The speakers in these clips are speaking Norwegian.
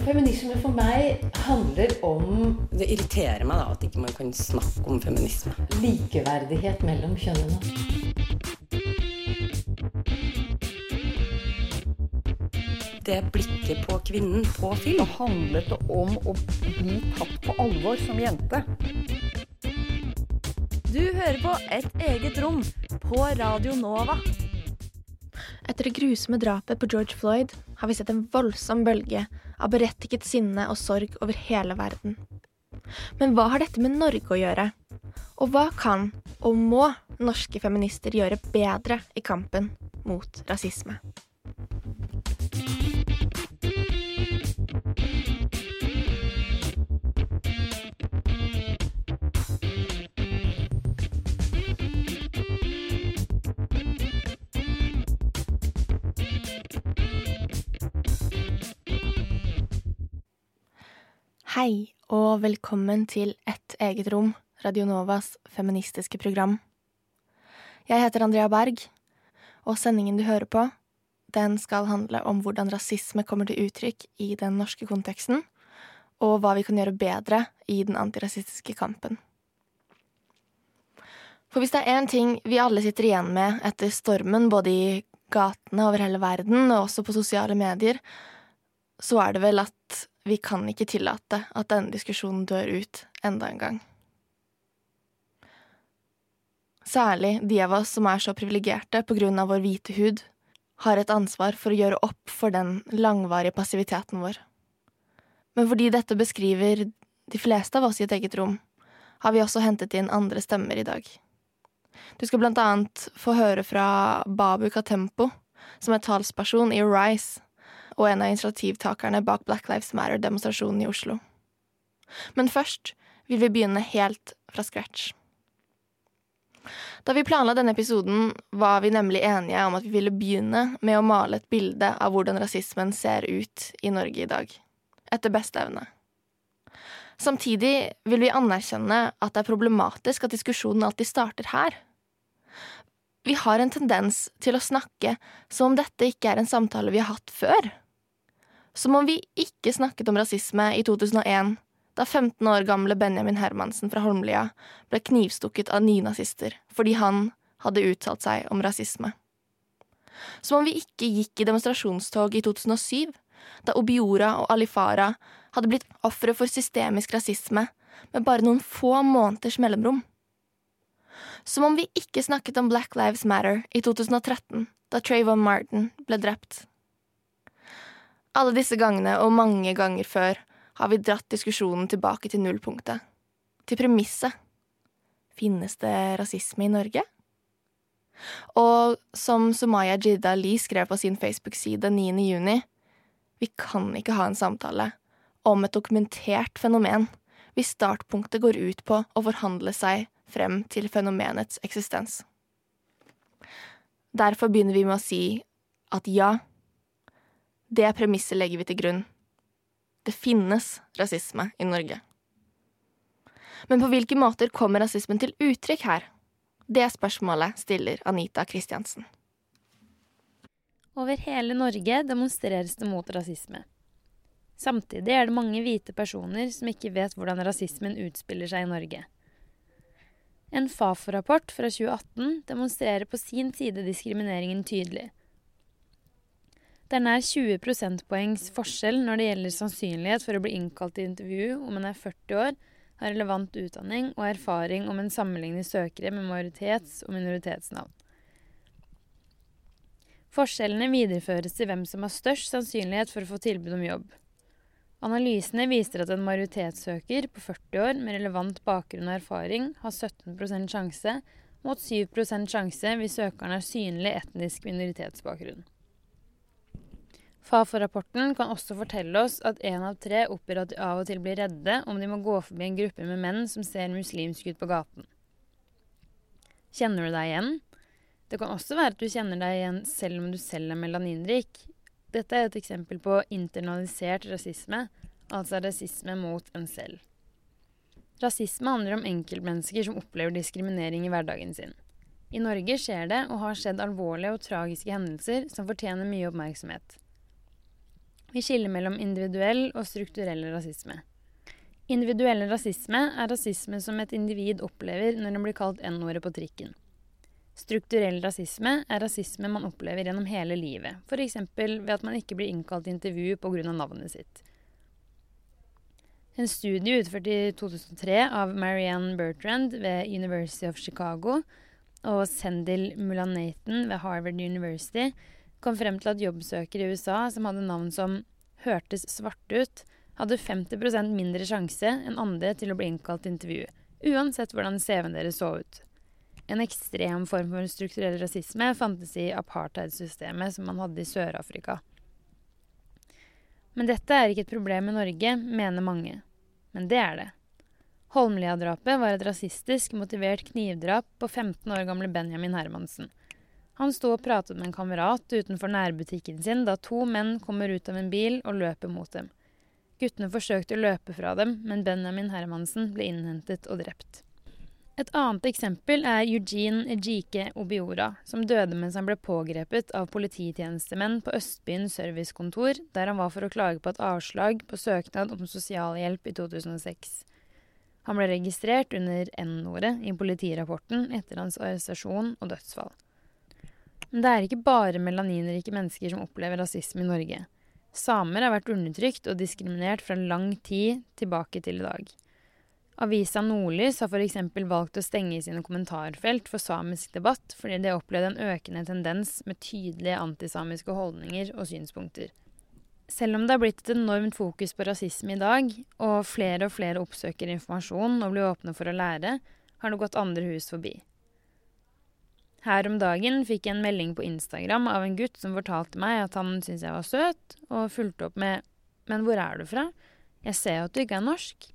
Feminisme for meg handler om Det irriterer meg da at ikke man kan snakke om feminisme. likeverdighet mellom kjønnene. Det blikket på kvinnen på film. Det handlet om å bli tatt på alvor som jente. Du hører på Et eget rom på Radio Nova. Etter det grusomme drapet på George Floyd har vi sett en voldsom bølge av berettiget sinne og sorg over hele verden. Men hva har dette med Norge å gjøre? Og hva kan og må norske feminister gjøre bedre i kampen mot rasisme? Hei, og velkommen til Et eget rom, Radionovas feministiske program. Jeg heter Andrea Berg, og sendingen du hører på, den skal handle om hvordan rasisme kommer til uttrykk i den norske konteksten, og hva vi kan gjøre bedre i den antirasistiske kampen. For hvis det er én ting vi alle sitter igjen med etter stormen, både i gatene over hele verden og også på sosiale medier, så er det vel at vi kan ikke tillate at denne diskusjonen dør ut enda en gang. Særlig de av oss som er så privilegerte på grunn av vår hvite hud, har et ansvar for å gjøre opp for den langvarige passiviteten vår. Men fordi dette beskriver de fleste av oss i et eget rom, har vi også hentet inn andre stemmer i dag. Du skal blant annet få høre fra Babu Katempo, som er talsperson i Rise, og en av initiativtakerne bak Black Lives Matter-demonstrasjonen i Oslo. Men først vil vi begynne helt fra scratch. Da vi planla denne episoden, var vi nemlig enige om at vi ville begynne med å male et bilde av hvordan rasismen ser ut i Norge i dag, etter beste evne. Samtidig vil vi anerkjenne at det er problematisk at diskusjonen alltid starter her. Vi har en tendens til å snakke som om dette ikke er en samtale vi har hatt før. Som om vi ikke snakket om rasisme i 2001, da 15 år gamle Benjamin Hermansen fra Holmlia ble knivstukket av nynazister fordi han hadde uttalt seg om rasisme. Som om vi ikke gikk i demonstrasjonstog i 2007, da Obiora og Alifara hadde blitt ofre for systemisk rasisme med bare noen få måneders mellomrom. Som om vi ikke snakket om Black Lives Matter i 2013, da Trayvon Martin ble drept. Alle disse gangene, og mange ganger før, har vi dratt diskusjonen tilbake til nullpunktet. Til premisset. Finnes det rasisme i Norge? Og som Sumaya Jidda Lee skrev på sin Facebook-side 9. juni, vi kan ikke ha en samtale om et dokumentert fenomen hvis startpunktet går ut på å forhandle seg frem til fenomenets eksistens. Derfor begynner vi med å si at ja, det premisset legger vi til grunn. Det finnes rasisme i Norge. Men på hvilke måter kommer rasismen til uttrykk her? Det spørsmålet stiller Anita Kristiansen. Over hele Norge demonstreres det mot rasisme. Samtidig er det mange hvite personer som ikke vet hvordan rasismen utspiller seg i Norge. En Fafo-rapport fra 2018 demonstrerer på sin side diskrimineringen tydelig. Det er nær 20 prosentpoengs forskjell når det gjelder sannsynlighet for å bli innkalt til intervju om en er 40 år, har relevant utdanning og erfaring om en sammenligner søkere med majoritets- og minoritetsnavn. Forskjellene videreføres til hvem som har størst sannsynlighet for å få tilbud om jobb. Analysene viser at en majoritetssøker på 40 år med relevant bakgrunn og erfaring har 17% sjanse, mot 7 sjanse hvis søkeren har synlig etnisk minoritetsbakgrunn. Fafo-rapporten kan også fortelle oss at én av tre oppgir at de av og til blir redde om de må gå forbi en gruppe med menn som ser muslimsk ut på gaten. Kjenner du deg igjen? Det kan også være at du kjenner deg igjen selv om du selv er melaninrik. Dette er et eksempel på internalisert rasisme, altså rasisme mot en selv. Rasisme handler om enkeltmennesker som opplever diskriminering i hverdagen sin. I Norge skjer det og har skjedd alvorlige og tragiske hendelser som fortjener mye oppmerksomhet. Vi skiller mellom individuell og strukturell rasisme. Individuell rasisme er rasisme som et individ opplever når en blir kalt N-ordet på trikken. Strukturell rasisme er rasisme man opplever gjennom hele livet, f.eks. ved at man ikke blir innkalt til intervju pga. navnet sitt. En studie utført i 2003 av Marianne Bertrand ved University of Chicago og Sendil Mulanathan ved Harvard University kom frem til at jobbsøkere i USA som hadde navn som hørtes svarte ut, hadde 50% mindre sjanse enn andre til å bli innkalt til intervju, uansett hvordan CV-en deres så ut. En ekstrem form for strukturell rasisme fantes i apartheidsystemet som man hadde i Sør-Afrika. Men dette er ikke et problem i Norge, mener mange. Men det er det. Holmlia-drapet var et rasistisk motivert knivdrap på 15 år gamle Benjamin Hermansen. Han sto og pratet med en kamerat utenfor nærbutikken sin da to menn kommer ut av en bil og løper mot dem. Guttene forsøkte å løpe fra dem, men Benjamin Hermansen ble innhentet og drept. Et annet eksempel er Eugene Ejike Obiora, som døde mens han ble pågrepet av polititjenestemenn på Østbyen servicekontor, der han var for å klage på et avslag på søknad om sosialhjelp i 2006. Han ble registrert under N-ordet i politirapporten etter hans arrestasjon og dødsfall. Men det er ikke bare melaninrike mennesker som opplever rasisme i Norge. Samer har vært undertrykt og diskriminert fra lang tid tilbake til i dag. Avisa Nordlys har f.eks. valgt å stenge sine kommentarfelt for samisk debatt fordi de har opplevd en økende tendens med tydelige antisamiske holdninger og synspunkter. Selv om det har blitt et enormt fokus på rasisme i dag, og flere og flere oppsøker informasjon og blir åpne for å lære, har det gått andre hus forbi. Her om dagen fikk jeg en melding på Instagram av en gutt som fortalte meg at han syntes jeg var søt, og fulgte opp med 'Men hvor er du fra? Jeg ser at du ikke er norsk'.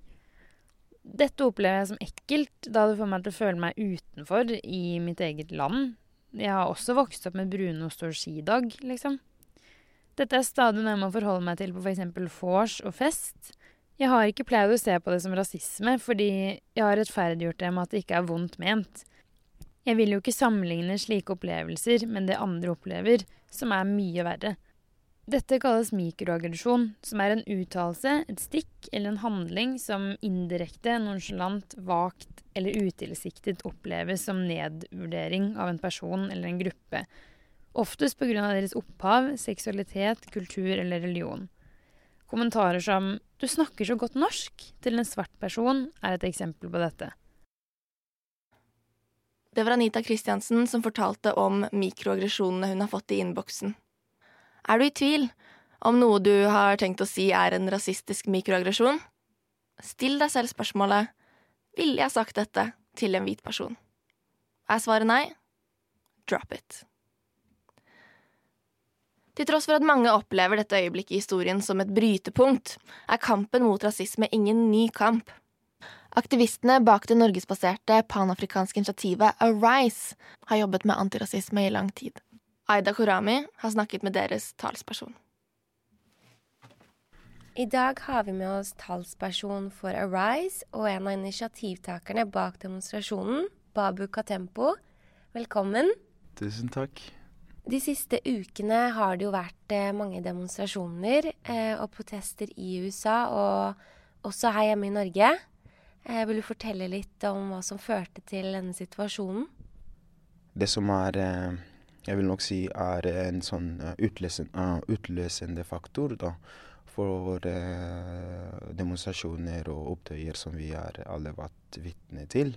Dette opplever jeg som ekkelt, da det får meg til å føle meg utenfor i mitt eget land. Jeg har også vokst opp med brunost og skidag, liksom. Dette er stadig noe jeg må forholde meg til på f.eks. vors og fest. Jeg har ikke pleid å se på det som rasisme, fordi jeg har rettferdiggjort det med at det ikke er vondt ment. Jeg vil jo ikke sammenligne slike opplevelser med det andre opplever, som er mye verre. Dette kalles mikroaggresjon, som er en uttalelse, et stikk eller en handling som indirekte, nonsjalant, vagt eller utilsiktet oppleves som nedvurdering av en person eller en gruppe, oftest pga. deres opphav, seksualitet, kultur eller religion. Kommentarer som 'du snakker så godt norsk' til en svart person er et eksempel på dette. Det var Anita Kristiansen som fortalte om mikroaggresjonene hun har fått i innboksen. Er du i tvil om noe du har tenkt å si er en rasistisk mikroaggresjon? Still deg selv spørsmålet ville jeg sagt dette til en hvit person. Er svaret nei? Drop it. Til tross for at mange opplever dette øyeblikket i historien som et brytepunkt, er kampen mot rasisme ingen ny kamp. Aktivistene bak det norgesbaserte panafrikanske initiativet Arise har jobbet med antirasisme i lang tid. Aida Korami har snakket med deres talsperson. I dag har vi med oss talsperson for Arise og en av initiativtakerne bak demonstrasjonen, Babu Katempo. Velkommen. Tusen takk. De siste ukene har det jo vært eh, mange demonstrasjoner eh, og protester i USA, og også her hjemme i Norge. Eh, vil du fortelle litt om hva som førte til denne situasjonen? Det som er eh, jeg vil nok si er en sånn uh, utløsende, uh, faktor da, for uh, demonstrasjoner og opptøyer som vi har alle vært vitne til.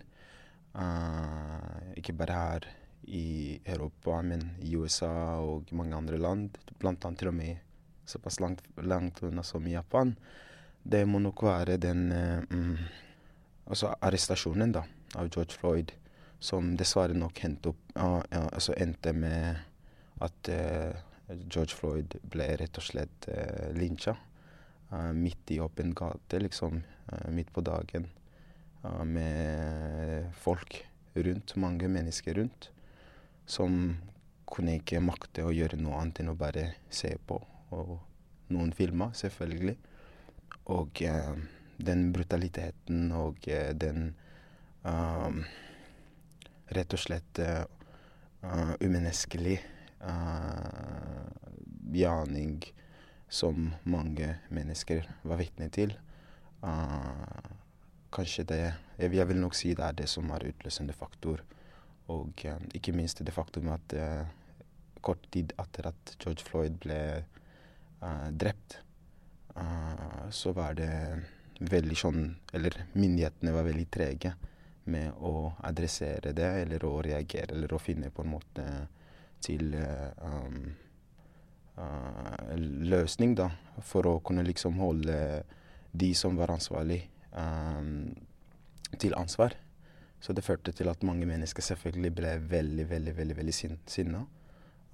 ikke bare her i Europa, men i USA og mange andre land, blant annet til og med såpass langt, langt unna som i Japan. Det må nok være den um, altså arrestasjonen da, av George Floyd som dessverre nok endte, opp, uh, uh, altså endte med at uh, George Floyd ble rett og slett uh, lynsja midt i åpen gate, liksom midt på dagen, med folk rundt, mange mennesker rundt, som kunne ikke makte å gjøre noe annet enn å bare se på. Og noen filma, selvfølgelig. Og den brutaliteten og den um, rett og slett uh, umenneskelig uh, gjerning som mange mennesker var vitne til. Uh, kanskje det Jeg vil nok si det er det som er utløsende faktor. Og uh, ikke minst det faktum at kort tid etter at George Floyd ble drept, så var det veldig sånn Eller myndighetene var veldig trege med å adressere det, eller å reagere, eller å finne på en måte til um, uh, løsning, da, for å kunne liksom holde de som var ansvarlig, um, til ansvar. Så det førte til at mange mennesker selvfølgelig ble veldig, veldig, veldig, veldig sin sinna.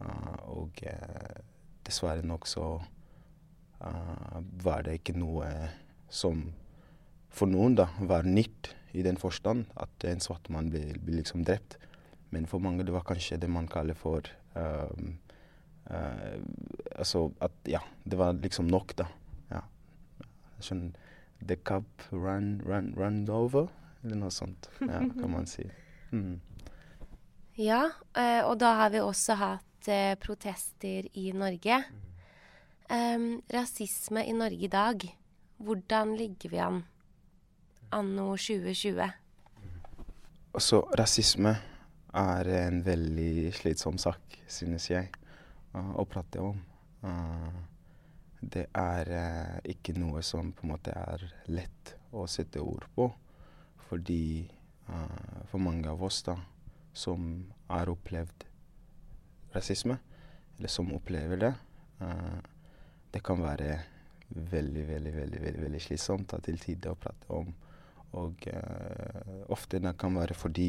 Uh, og uh, dessverre nok så uh, var det ikke noe som for noen da var nytt i den forstand at en svart mann blir, ble liksom drept. Men for mange det var kanskje det man kaller for um, uh, Altså at ja, det var liksom nok, da. Ja. Sånn The cup run, run, run over, eller noe sånt, ja, kan man si. Mm. Ja, uh, og da har vi også hatt uh, protester i Norge. Um, rasisme i Norge i dag, hvordan ligger vi an anno 2020? Altså, rasisme er en veldig slitsom sak, synes jeg, å prate om. Det er eh, ikke noe som på en måte er lett å sette ord på. Fordi for mange av oss da, som har opplevd rasisme, eller som opplever det, det kan være veldig, veldig, veldig, veldig, slitsomt til tider å prate om. Og ofte det kan være fordi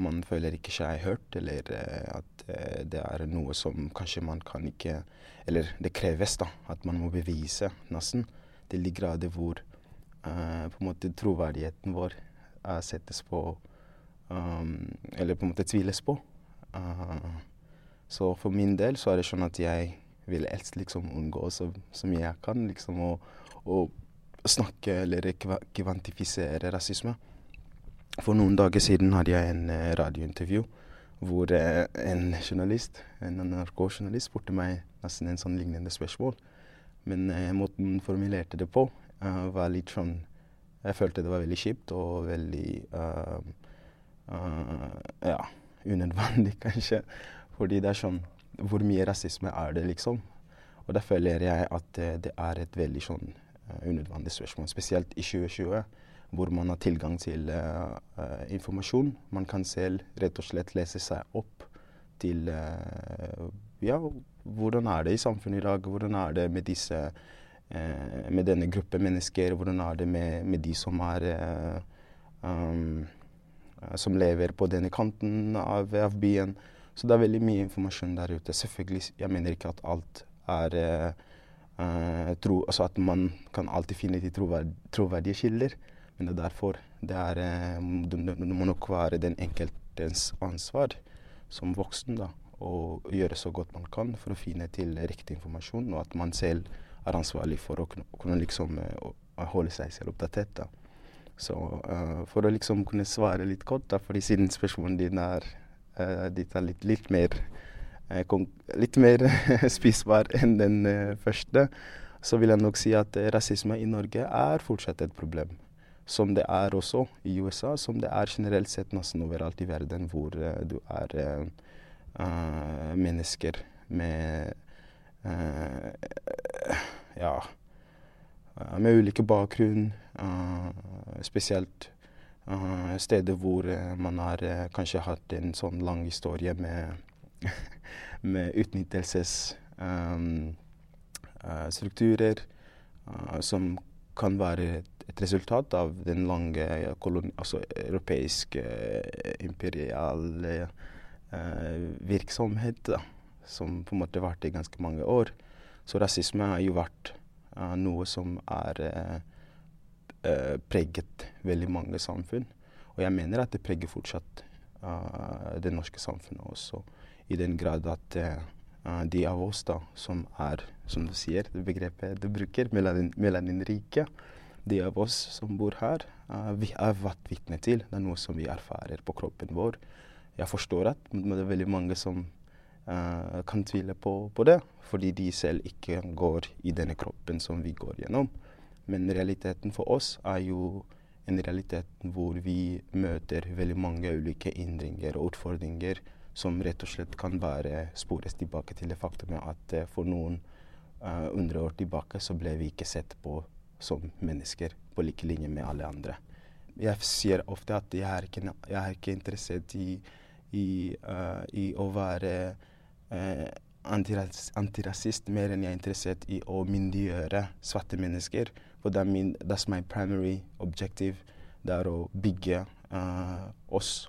man føler ikke seg hørt, eller uh, at uh, det er noe som kanskje man kan ikke Eller det kreves, da, at man må bevise nesten til de grader hvor uh, på en måte troverdigheten vår settes på um, Eller på en måte tviles på. så for min del så er det sånn at jeg vil helst liksom unngå så, mye jeg kan, liksom å, å snakke eller kvantifisere rasisme. For noen dager siden hadde jeg en uh, radiointervju hvor uh, en journalist, en NRK-journalist spurte meg nesten en sånn lignende spørsmål. Men eh, måten hun formulerte det på, var litt sånn Jeg følte det var veldig kjipt og veldig Ja, unødvendig, kanskje. Fordi det er sånn Hvor mye rasisme er det, liksom? Og da føler jeg at det er et veldig sånn unødvendig spørsmål, spesielt i 2020 hvor man har tilgang til uh, informasjon. Man kan selv rett og slett lese seg opp til uh, ja, hvordan er det i samfunnet i dag? Hvordan er det med disse med denne gruppen mennesker? Hvordan er det med, med de som er um, som lever på denne kanten av, av, byen? Så det er veldig mye informasjon der ute. Selvfølgelig, jeg mener ikke at alt er tro, altså at man kan alltid finne de troverdige kilder. Men det er derfor det, er, eh, det må nok være den enkeltes ansvar som voksen da, å gjøre så godt man kan for å finne til riktig informasjon, og at man selv er ansvarlig for å kunne liksom, uh, holde seg selv oppdatert. Da. Så uh, for å liksom kunne svare litt kort, da, fordi siden spørsmålet ditt er, uh, ditt er litt, litt, mer, litt mer spisbar enn den første, så vil jeg nok si at rasisme i Norge er fortsatt et problem. Som det er også i USA, som det er generelt sett nesten overalt i verden hvor uh, du er uh, mennesker med uh, ja med ulike bakgrunn, spesielt steder hvor man har kanskje hatt en sånn lang historie med, med utnyttelsesstrukturer som kan være et resultat av den lange altså europeiske eh, imperiale eh, virksomhet da, som på en måte varte i ganske mange år. Så rasisme har jo vært uh, noe som er uh, uh, preget veldig mange samfunn. Og jeg mener at det preger fortsatt det norske samfunnet også, i den grad at de av oss da, som er, som du sier, det begrepet du bruker, melaninrike, de av oss som bor her, uh, vi har vært vitne til. Det er noe som vi erfarer på kroppen vår. Jeg forstår at det er veldig mange som uh, kan tvile på, på, det, fordi de selv ikke går i denne kroppen som vi går gjennom. Men realiteten for oss er jo en realitet hvor vi møter veldig mange ulike hindringer og utfordringer som rett og slett kan bare spores tilbake til det faktum at uh, for noen uh, hundre år tilbake så ble vi ikke sett på som mennesker på like linje med alle andre. Jeg sier ofte at jeg er ikke, jeg er ikke interessert i, i, uh, i å være uh, antirasist mer enn jeg er interessert i å myndiggjøre svarte mennesker. For det mean, that's my primary objective. Det er å bygge uh, oss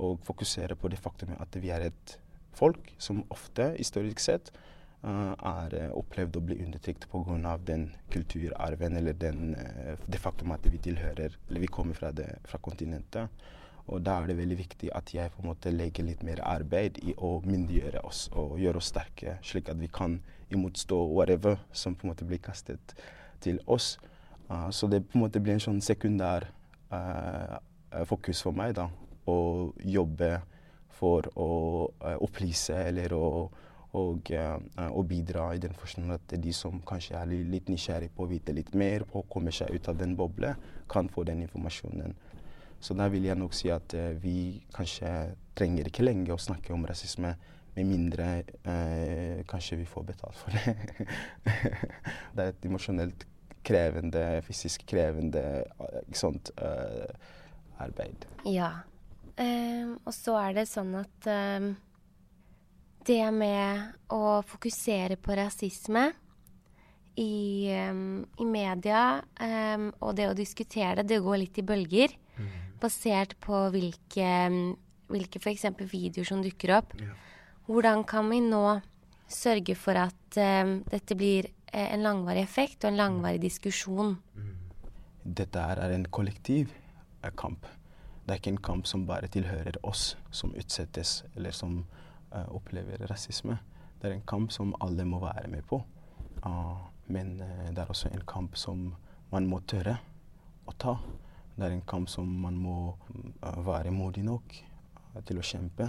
og fokusere på det faktum at vi er et folk som ofte, historisk sett, uh, er uh, opplevd å bli undertrykt pga. den kulturarven eller den, uh, det faktum at vi tilhører eller vi kommer fra, det, fra kontinentet. Og da er det veldig viktig at jeg på en måte legger litt mer arbeid i å myndiggjøre oss og gjøre oss sterke, slik at vi kan imotstå whatever som på en måte blir kastet til oss. Uh, så det på en måte blir en sånn sekundær uh, fokus for meg, da. Å jobbe for å uh, opplyse eller å og, og, bidra i den forstand at de som kanskje er litt nysgjerrig på å vite litt mer, på å komme seg ut av den bobla, kan få den informasjonen. Så da vil jeg nok si at vi kanskje trenger ikke lenge å snakke om rasisme, med mindre eh, kanskje vi får betalt for det. det er et emosjonelt krevende, fysisk krevende ikke sant, uh, arbeid. Ja. Um, og så er det sånn at um, det med å fokusere på rasisme i, um, i media og det å diskutere det, det går litt i bølger. Mm basert på hvilke, hvilke f.eks. videoer som dukker opp. Ja. Hvordan kan vi nå sørge for at uh, dette blir uh, en langvarig effekt og en langvarig diskusjon? Dette Dette er en kollektiv uh, kamp. Det er ikke en kamp som bare tilhører oss som utsettes eller som uh, opplever rasisme. Det er en kamp som alle må være med på. men det er også en kamp som man må tørre å ta. Det er en kamp som man må være modig nok til å kjempe.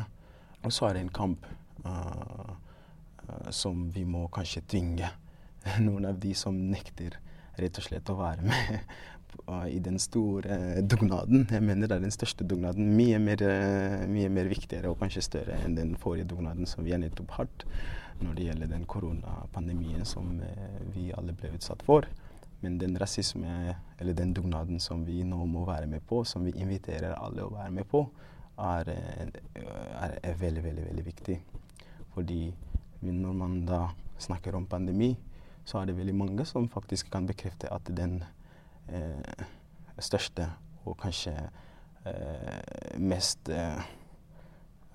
Og så er det en kamp som vi må kanskje tvinge noen av de som nekter rett og slett å være med i den store dugnaden. Jeg mener det er den største dugnaden. Mye mer, mye mer viktigere og kanskje større enn den forrige dugnaden som vi har nettopp hatt når det gjelder den koronapandemien som vi alle ble utsatt for. Men den rasisme, eller den dugnaden som vi nå må være med på, som vi inviterer alle å være med på, eh, er, er veldig, veldig, veldig viktig. Fordi når man da snakker om pandemi, så er det veldig mange som faktisk kan bekrefte at den eh, største og kanskje eh, mest eh,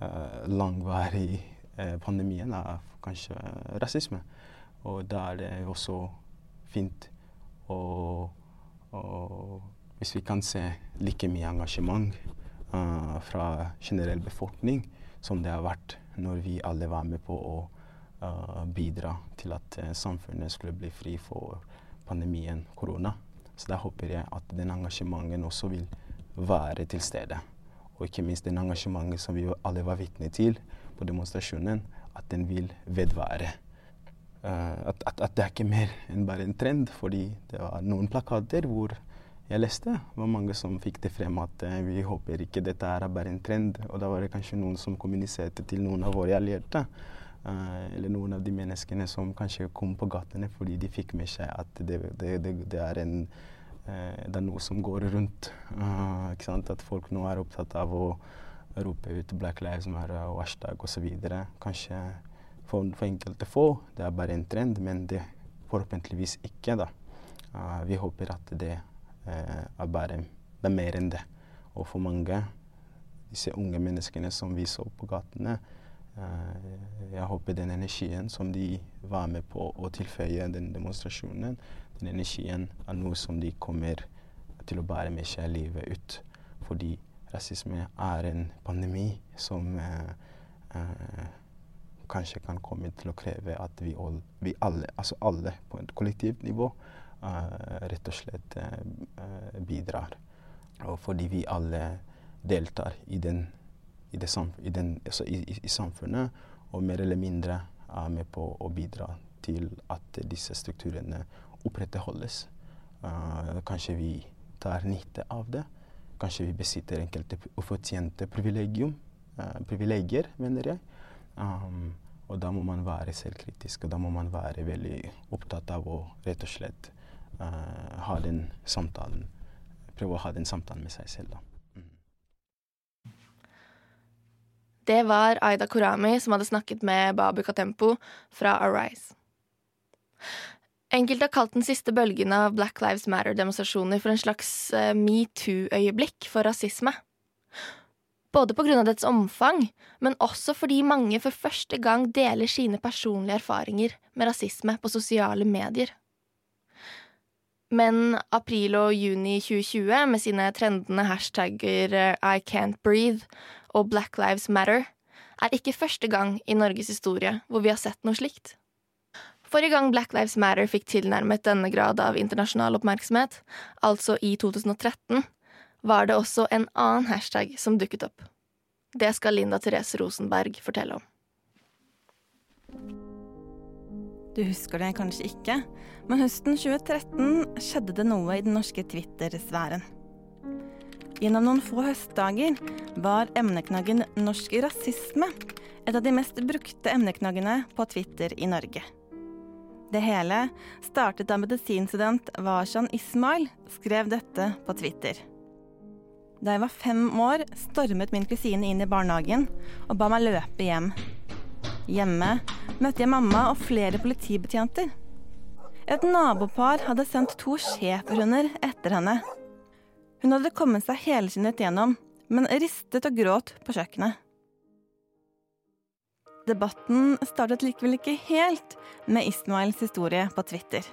eh langvarige eh, pandemien er kanskje rasisme. Og da er det også fint å, og, hvis vi kan se like mye engasjement uh, fra generell befolkning som det har vært når vi alle var med på å uh, bidra til at uh, samfunnet skulle bli fri for pandemien korona. Så da håper jeg at den engasjementen også vil være til stede. Og ikke minst den engasjementet som vi alle var vitne til på demonstrasjonen, at den vil vedvare. Uh, at, at, at, det er ikke mer enn bare en trend. Fordi det var noen plakater hvor jeg leste, var mange som fikk det frem at eh, vi håper ikke dette er bare en trend. Og da var det kanskje noen som kommuniserte til noen av våre allierte. Uh, eller noen av de menneskene som kanskje kom på gatene fordi de fikk med seg at det, det, det, det er, en, det er noe som går rundt. At folk nå er opptatt av å rope ut 'Black Lives Matter' og hashtag osv. Kanskje for, for enkelte få. Det er bare en trend, men det forhåpentligvis ikke. da. Uh, vi håper at det uh, er bare det er mer enn det. Og for mange, disse unge menneskene som vi så på gatene, uh, jeg håper den energien som de var med på å tilføye den demonstrasjonen, den energien er noe som de kommer til å bære med seg livet ut. Fordi rasisme er en pandemi som kanskje kan komme til å kreve at vi, all, vi alle, altså alle på et kollektivt nivå, rett og slett uh, bidrar. Og fordi vi alle deltar i, den, i, det, i, den, altså i, samfunnet, og mer eller mindre er med på å bidra til at disse strukturene opprettholdes. Uh, kanskje vi tar nytte av det. Kanskje vi besitter enkelte ufortjente privilegium, uh, privilegier, mener jeg. Um, og da må man være selvkritisk, og da må man være veldig opptatt av å rett og slett ha den samtalen. Prøve å ha den samtalen med seg selv, da. Det var Aida Korami som hadde snakket med Babu Katempo fra Arise. Enkelte har kalt den siste bølgen av Black Lives Matter-demonstrasjoner for en slags uh, metoo-øyeblikk for rasisme. Både av dets omfang, men også fordi mange for første gang deler sine personlige erfaringer med rasisme på sosiale medier. Men april og juni 2020, med sine trendende hashtagger eh, I can't breathe og Black Lives Matter, er ikke første gang i Norges historie hvor vi har sett noe slikt. Forrige gang Black Lives Matter fikk tilnærmet denne grad av internasjonal oppmerksomhet, altså i 2013, var det også en annen hashtag som dukket opp. Det skal Linda Therese Rosenberg fortelle om. Du husker det kanskje ikke, men høsten 2013 skjedde det noe i den norske Twitter-sfæren. Gjennom noen få høstdager var emneknaggen norsk rasisme et av de mest brukte emneknaggene på Twitter i Norge. Det hele startet da medisinstudent Washan Ismail skrev dette på Twitter. Da jeg var fem år, stormet min kusine inn i barnehagen og ba meg løpe hjem. Hjemme møtte jeg mamma og flere politibetjenter. Et nabopar hadde sendt to schæferhunder etter henne. Hun hadde kommet seg helskinnet gjennom, men ristet og gråt på kjøkkenet. Debatten startet likevel ikke helt med Ismails historie på Twitter.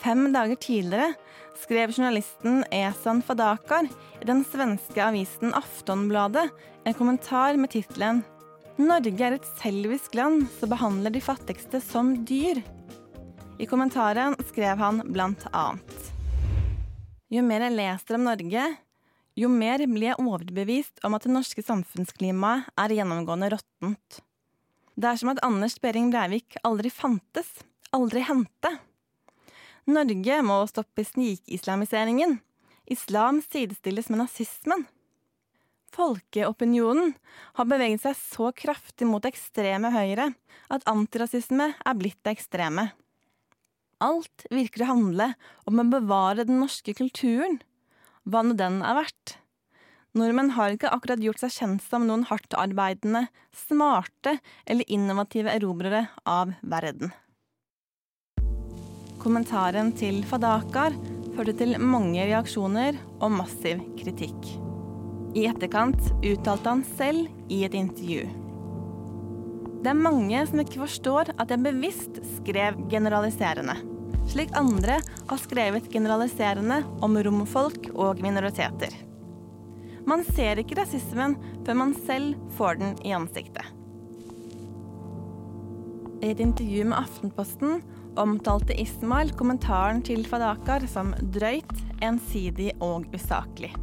Fem dager tidligere skrev journalisten Esan Fadakar i den svenske avisen Aftonbladet en kommentar med tittelen 'Norge er et selvisk land som behandler de fattigste som dyr'. I kommentaren skrev han blant annet Jo mer jeg leser om Norge, jo mer blir jeg overbevist om at det norske samfunnsklimaet er gjennomgående råttent. Det er som at Anders Behring Breivik aldri fantes, aldri hendte. Norge må stoppe snikislamiseringen. Islam sidestilles med nazismen. Folkeopinionen har beveget seg så kraftig mot ekstreme høyre at antirasisme er blitt det ekstreme. Alt virker å handle om å bevare den norske kulturen, hva nå den er verdt. Nordmenn har ikke akkurat gjort seg kjent som noen hardtarbeidende, smarte eller innovative erobrere av verden. Kommentaren til Fadakar førte til mange reaksjoner og massiv kritikk. I etterkant uttalte han selv i et intervju. Det er mange som ikke forstår at jeg bevisst skrev generaliserende, slik andre har skrevet generaliserende om romfolk og minoriteter. Man ser ikke rasismen før man selv får den i ansiktet. I et intervju med Aftenposten omtalte Ismail kommentaren til Fadakar som drøyt, ensidig og usaklig.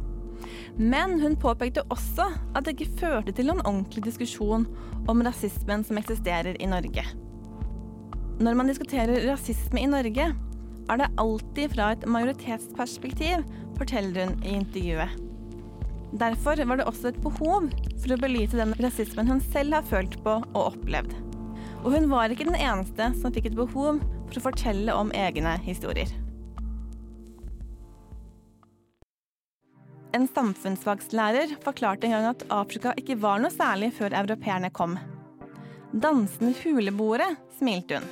Men hun påpekte også at det ikke førte til noen ordentlig diskusjon om rasismen som eksisterer i Norge. Når man diskuterer rasisme i Norge, er det alltid fra et majoritetsperspektiv, forteller hun i intervjuet. Derfor var det også et behov for å belyse den rasismen hun selv har følt på og opplevd. Og hun var ikke den eneste som fikk et behov for å fortelle om egne historier. En samfunnsfagslærer forklarte en gang at Afrika ikke var noe særlig før europeerne kom. Dansende huleboere, smilte hun.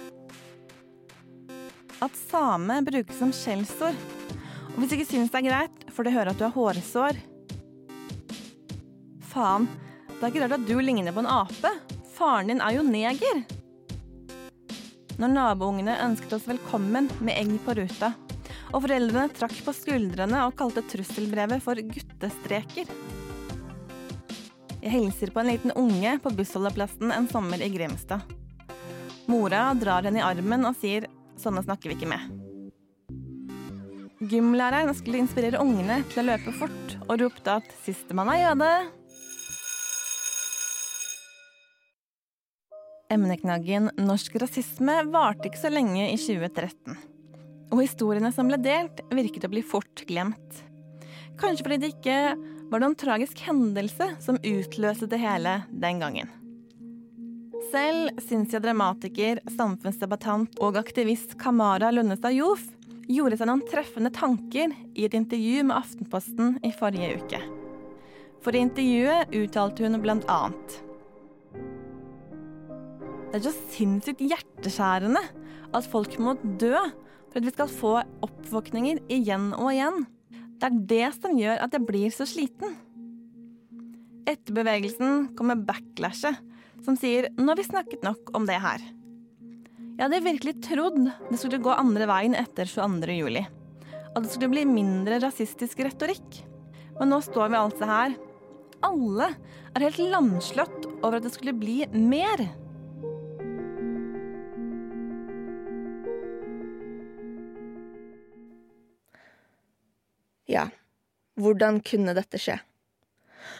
At same brukes som skjellsord. Og hvis du ikke syns det er greit, får du høre at du har hårsår faen, det er ikke rart at du ligner på en ape. Faren din er jo neger. Når naboungene ønsket oss velkommen med egg på ruta, og foreldrene trakk på skuldrene og kalte trusselbrevet for guttestreker. Jeg hilser på en liten unge på bussholdeplassen en sommer i Grimstad. Mora drar henne i armen og sier 'sånne snakker vi ikke med'. Gymlæreren skulle inspirere ungene til å løpe fort, og ropte at 'sistemann er jøde'. Emneknaggen norsk rasisme varte ikke så lenge i 2013. Og historiene som ble delt, virket å bli fort glemt. Kanskje fordi det ikke var noen tragisk hendelse som utløste det hele den gangen. Selv syns jeg dramatiker, samfunnsdebattant og aktivist Kamara Lundestad Jof gjorde seg noen treffende tanker i et intervju med Aftenposten i forrige uke. For i intervjuet uttalte hun blant annet Det er så sinnssykt hjerteskjærende at folk må dø for at vi skal få oppvåkninger igjen og igjen. Det er det som gjør at jeg blir så sliten. Etter bevegelsen kommer backlashet, som sier 'nå har vi snakket nok om det her'. Jeg hadde virkelig trodd det skulle gå andre veien etter 22. juli. At det skulle bli mindre rasistisk retorikk. Men nå står vi altså her. Alle er helt lamslått over at det skulle bli mer. Ja, hvordan kunne dette skje?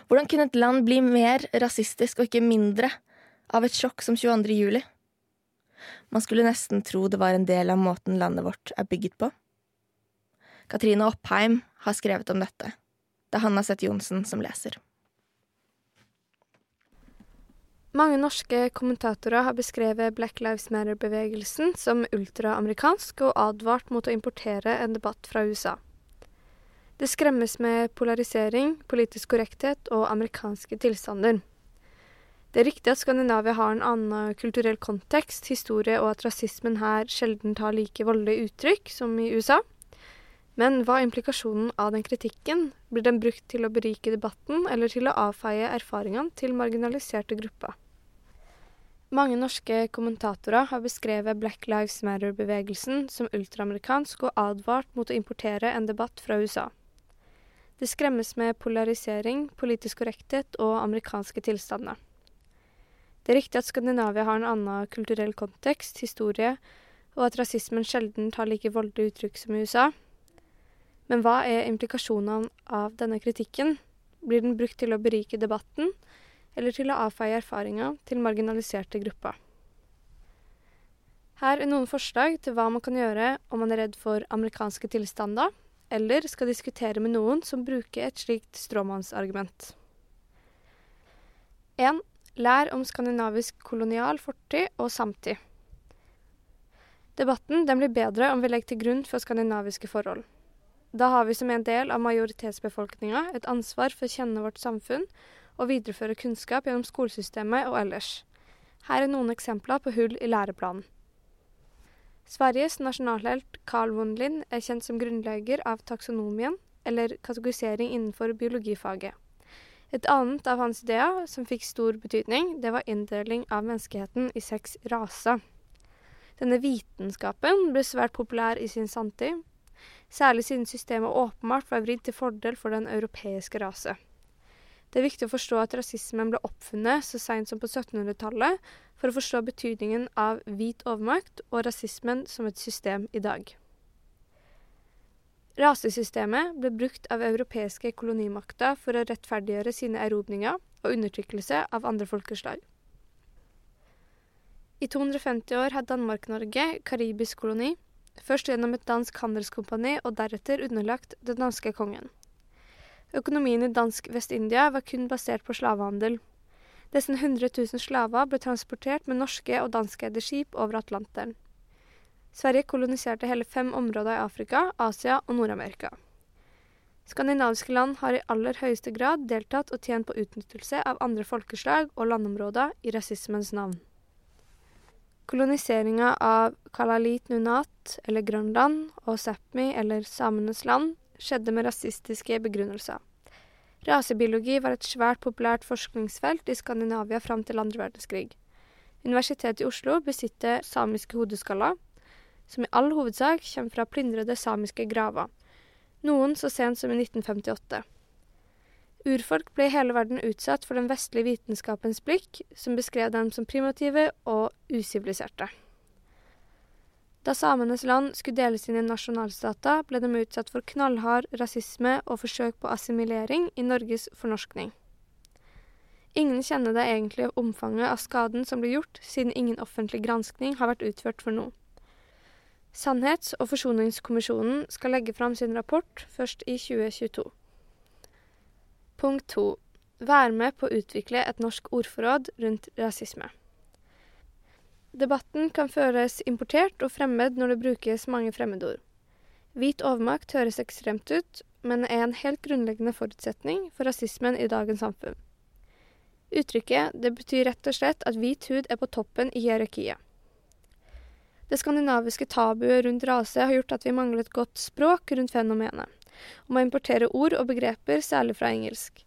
Hvordan kunne et land bli mer rasistisk og ikke mindre av et sjokk som 22. juli? Man skulle nesten tro det var en del av måten landet vårt er bygget på. Katrine Oppheim har skrevet om dette. Det er Hanna Seth Johnsen som leser. Mange norske kommentatorer har beskrevet Black Lives Matter-bevegelsen som ultraamerikansk og advart mot å importere en debatt fra USA. Det skremmes med polarisering, politisk korrekthet og amerikanske tilstander. Det er riktig at Skandinavia har en annen kulturell kontekst, historie, og at rasismen her sjelden tar like voldelige uttrykk som i USA. Men hva er implikasjonen av den kritikken? Blir den brukt til å berike debatten, eller til å avfeie erfaringene til marginaliserte grupper? Mange norske kommentatorer har beskrevet Black Lives Matter-bevegelsen som ultraamerikansk og advart mot å importere en debatt fra USA. Det skremmes med polarisering, politisk korrekthet og amerikanske tilstander. Det er riktig at Skandinavia har en annen kulturell kontekst, historie, og at rasismen sjelden tar like voldelige uttrykk som i USA. Men hva er implikasjonene av denne kritikken? Blir den brukt til å berike debatten, eller til å avfeie erfaringer til marginaliserte grupper? Her er noen forslag til hva man kan gjøre om man er redd for amerikanske tilstander, eller skal diskutere med noen som bruker et slikt stråmannsargument. 1. Lær om skandinavisk kolonial fortid og samtid. Debatten den blir bedre om vi legger til grunn for skandinaviske forhold. Da har vi som en del av majoritetsbefolkninga et ansvar for å kjenne vårt samfunn og videreføre kunnskap gjennom skolesystemet og ellers. Her er noen eksempler på hull i læreplanen. Sveriges nasjonalhelt Carl Lind er kjent som grunnlegger av taksonomien, eller kategorisering innenfor biologifaget. Et annet av hans ideer som fikk stor betydning, det var inndeling av menneskeheten i seks raser. Denne vitenskapen ble svært populær i sin samtid, særlig siden systemet åpenbart var vridd til fordel for den europeiske rase. Det er viktig å forstå at rasismen ble oppfunnet så seint som på 1700-tallet for å forstå betydningen av hvit overmakt og rasismen som et system i dag. Rasesystemet ble brukt av europeiske kolonimakter for å rettferdiggjøre sine erobringer og undertrykkelse av andre folkeslag. I 250 år hadde Danmark-Norge karibisk koloni, først gjennom et dansk handelskompani og deretter underlagt den danske kongen. Økonomien i dansk Vest-India var kun basert på slavehandel. Nesten 100 000 slaver ble transportert med norske og danskeide skip over Atlanteren. Sverige koloniserte hele fem områder i Afrika, Asia og Nord-Amerika. Skandinaviske land har i aller høyeste grad deltatt og tjent på utnyttelse av andre folkeslag og landområder i rasismens navn. Koloniseringa av Kalalit Nunat, eller Grønland, og Sápmi, eller samenes land, skjedde med rasistiske begrunnelser. Rasebiologi var et svært populært forskningsfelt i Skandinavia fram til andre verdenskrig. Universitetet i Oslo besitter samiske hodeskaller, som i all hovedsak kommer fra plyndrede samiske graver, noen så sent som i 1958. Urfolk ble i hele verden utsatt for den vestlige vitenskapens blikk, som beskrev dem som primitive og usiviliserte. Da samenes land skulle deles inn i nasjonalstater, ble de utsatt for knallhard rasisme og forsøk på assimilering i Norges fornorskning. Ingen kjenner det egentlige omfanget av skaden som blir gjort, siden ingen offentlig granskning har vært utført for noe. Sannhets- og forsoningskommisjonen skal legge fram sin rapport først i 2022. Punkt to. Vær med på å utvikle et norsk ordforråd rundt rasisme. Debatten kan føres importert og fremmed når det brukes mange fremmedord. Hvit overmakt høres ekstremt ut, men er en helt grunnleggende forutsetning for rasismen i dagens samfunn. Uttrykket det betyr rett og slett at hvit hud er på toppen i hierarkiet. Det skandinaviske tabuet rundt rase har gjort at vi mangler et godt språk rundt fenomenet, og må importere ord og begreper, særlig fra engelsk.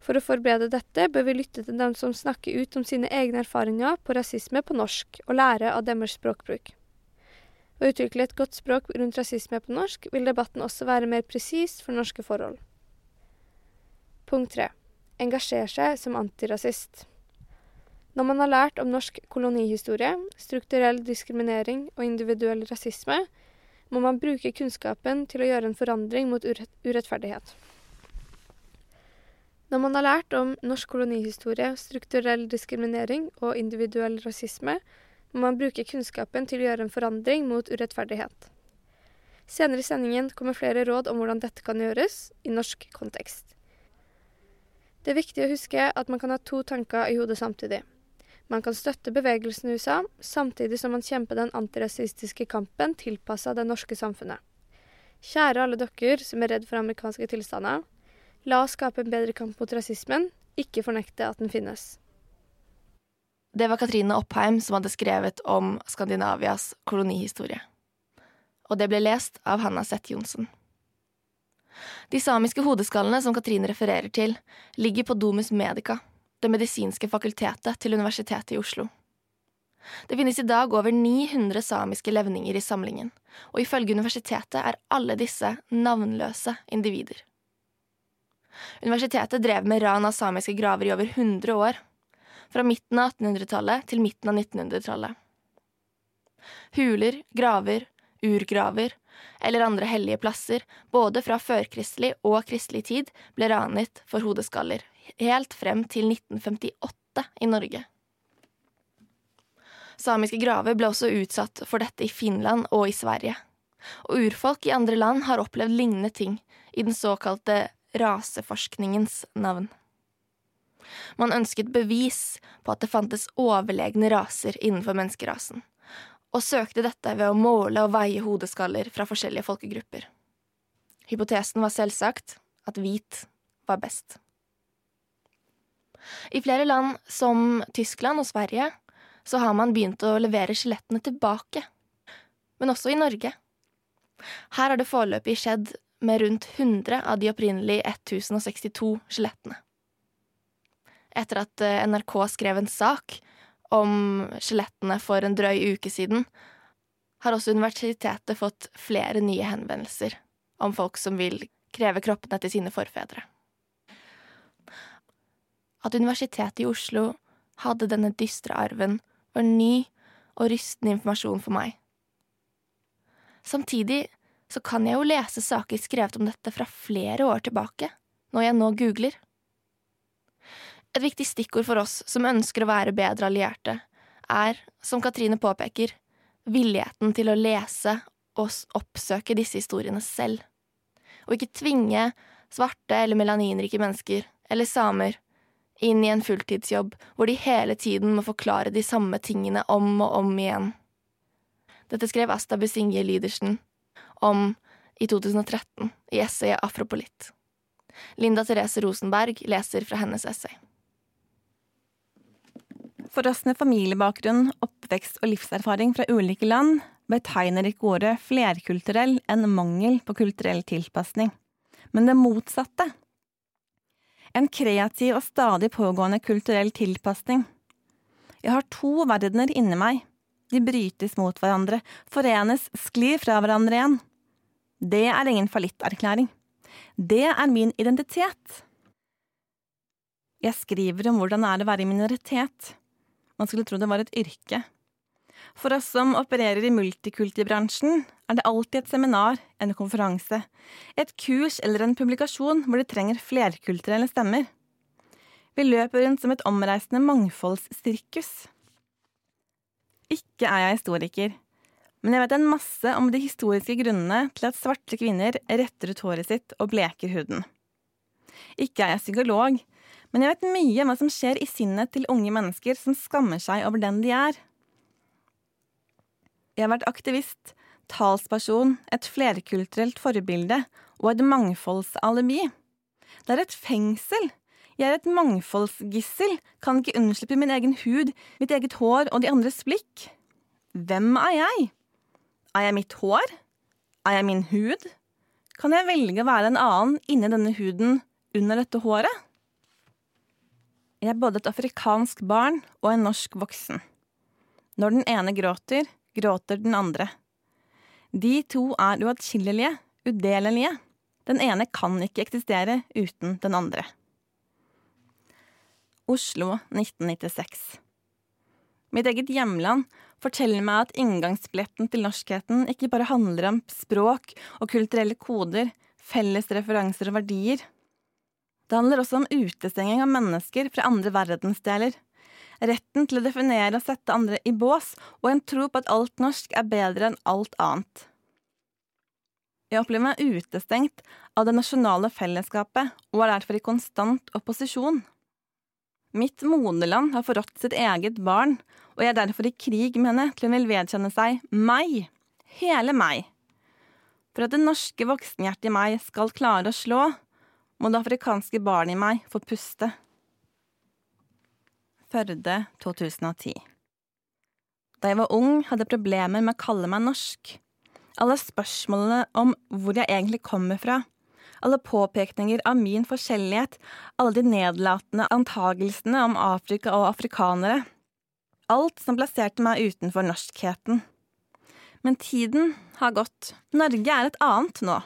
For å forberede dette bør vi lytte til dem som snakker ut om sine egne erfaringer på rasisme på norsk, og lære av deres språkbruk. Ved å utvikle et godt språk rundt rasisme på norsk, vil debatten også være mer presis for norske forhold. Punkt 3. Engasjer seg som antirasist. Når man har lært om norsk kolonihistorie, strukturell diskriminering og individuell rasisme, må man bruke kunnskapen til å gjøre en forandring mot urettferdighet. Når man har lært om norsk kolonihistorie, strukturell diskriminering og individuell rasisme, må man bruke kunnskapen til å gjøre en forandring mot urettferdighet. Senere i sendingen kommer flere råd om hvordan dette kan gjøres i norsk kontekst. Det er viktig å huske at man kan ha to tanker i hodet samtidig. Man kan støtte bevegelsen i USA, samtidig som man kjemper den antirasistiske kampen tilpassa det norske samfunnet. Kjære alle dere som er redd for amerikanske tilstander. La oss skape en bedre kamp mot rasismen, ikke fornekte at den finnes. Det var Katrine Oppheim som hadde skrevet om Skandinavias kolonihistorie. Og det ble lest av Hanna Seth Johnsen. De samiske hodeskallene som Katrine refererer til, ligger på Domus Medica, det medisinske fakultetet til Universitetet i Oslo. Det finnes i dag over 900 samiske levninger i samlingen, og ifølge universitetet er alle disse navnløse individer. Universitetet drev med ran av samiske graver i over 100 år, fra midten av 1800-tallet til midten av 1900-tallet. Huler, graver, urgraver eller andre hellige plasser, både fra førkristelig og kristelig tid, ble ranet for hodeskaller, helt frem til 1958 i Norge. Samiske graver ble også utsatt for dette i Finland og i Sverige. Og urfolk i andre land har opplevd lignende ting i den såkalte raseforskningens navn. Man ønsket bevis på at det fantes overlegne raser innenfor menneskerasen, og søkte dette ved å måle og veie hodeskaller fra forskjellige folkegrupper. Hypotesen var selvsagt at hvit var best. I flere land, som Tyskland og Sverige, så har man begynt å levere skjelettene tilbake. Men også i Norge. Her har det foreløpig skjedd med rundt 100 av de opprinnelig 1062 skjelettene etter at eh, NRK skrev en sak om skjelettene for en drøy uke siden, har også universitetet fått flere nye henvendelser om folk som vil kreve kroppene til sine forfedre. At Universitetet i Oslo hadde denne dystre arven, var ny og rystende informasjon for meg. Samtidig så kan jeg jo lese saker skrevet om dette fra flere år tilbake, når jeg nå googler. Et viktig stikkord for oss som ønsker å være bedre allierte, er, som Katrine påpeker, villigheten til å lese og oppsøke disse historiene selv, og ikke tvinge svarte eller melaninrike mennesker, eller samer, inn i en fulltidsjobb hvor de hele tiden må forklare de samme tingene om og om igjen. Dette skrev Asta Besinge Lydersen om i 2013 i essayet Afropolitt. Linda Therese Rosenberg leser fra hennes essay. For oss med familiebakgrunn, oppvekst og livserfaring fra ulike land betegner ikke ordet flerkulturell en mangel på kulturell tilpasning, men det motsatte. En kreativ og stadig pågående kulturell tilpasning. Jeg har to verdener inni meg. De brytes mot hverandre, forenes, sklir fra hverandre igjen. Det er ingen fallitterklæring. Det er min identitet. Jeg skriver om hvordan det er å være i minoritet, man skulle tro det var et yrke. For oss som opererer i multikultibransjen, er det alltid et seminar, en konferanse, et kurs eller en publikasjon hvor de trenger flerkulturelle stemmer. Vi løper rundt som et omreisende mangfoldssirkus. Ikke er jeg historiker, men jeg vet en masse om de historiske grunnene til at svarte kvinner retter ut håret sitt og bleker huden. Ikke er jeg psykolog, men jeg vet mye om hva som skjer i sinnet til unge mennesker som skammer seg over den de er. Jeg har vært aktivist, talsperson, et flerkulturelt forbilde og et mangfoldsalibi. Det er et fengsel. Jeg er et mangfoldsgissel, kan ikke unnslippe min egen hud, mitt eget hår og de andres blikk. Hvem er jeg? Er jeg mitt hår? Er jeg min hud? Kan jeg velge å være en annen inni denne huden, under dette håret? Jeg er både et afrikansk barn og en norsk voksen. Når den ene gråter, gråter den andre. De to er uatskillelige, udelelige. Den ene kan ikke eksistere uten den andre. Oslo 1996. Mitt eget hjemland forteller meg at inngangsbilletten til norskheten ikke bare handler om språk og kulturelle koder, felles referanser og verdier. Det handler også om utestenging av mennesker fra andre verdensdeler. Retten til å definere og sette andre i bås, og en tro på at alt norsk er bedre enn alt annet. Jeg opplever meg utestengt av det nasjonale fellesskapet og er derfor i konstant opposisjon. Mitt moderland har forrådt sitt eget barn, og jeg er derfor i krig med henne til hun vil vedkjenne seg meg, hele meg. For at det norske voksenhjertet i meg skal klare å slå, må det afrikanske barnet i meg få puste. Førde 2010 Da jeg var ung, hadde jeg problemer med å kalle meg norsk. Alle spørsmålene om hvor jeg egentlig kommer fra, alle påpekninger av min forskjellighet, alle de nedlatende antagelsene om Afrika og afrikanere. Alt som plasserte meg utenfor norskheten. Men tiden har gått. Norge er et annet nå.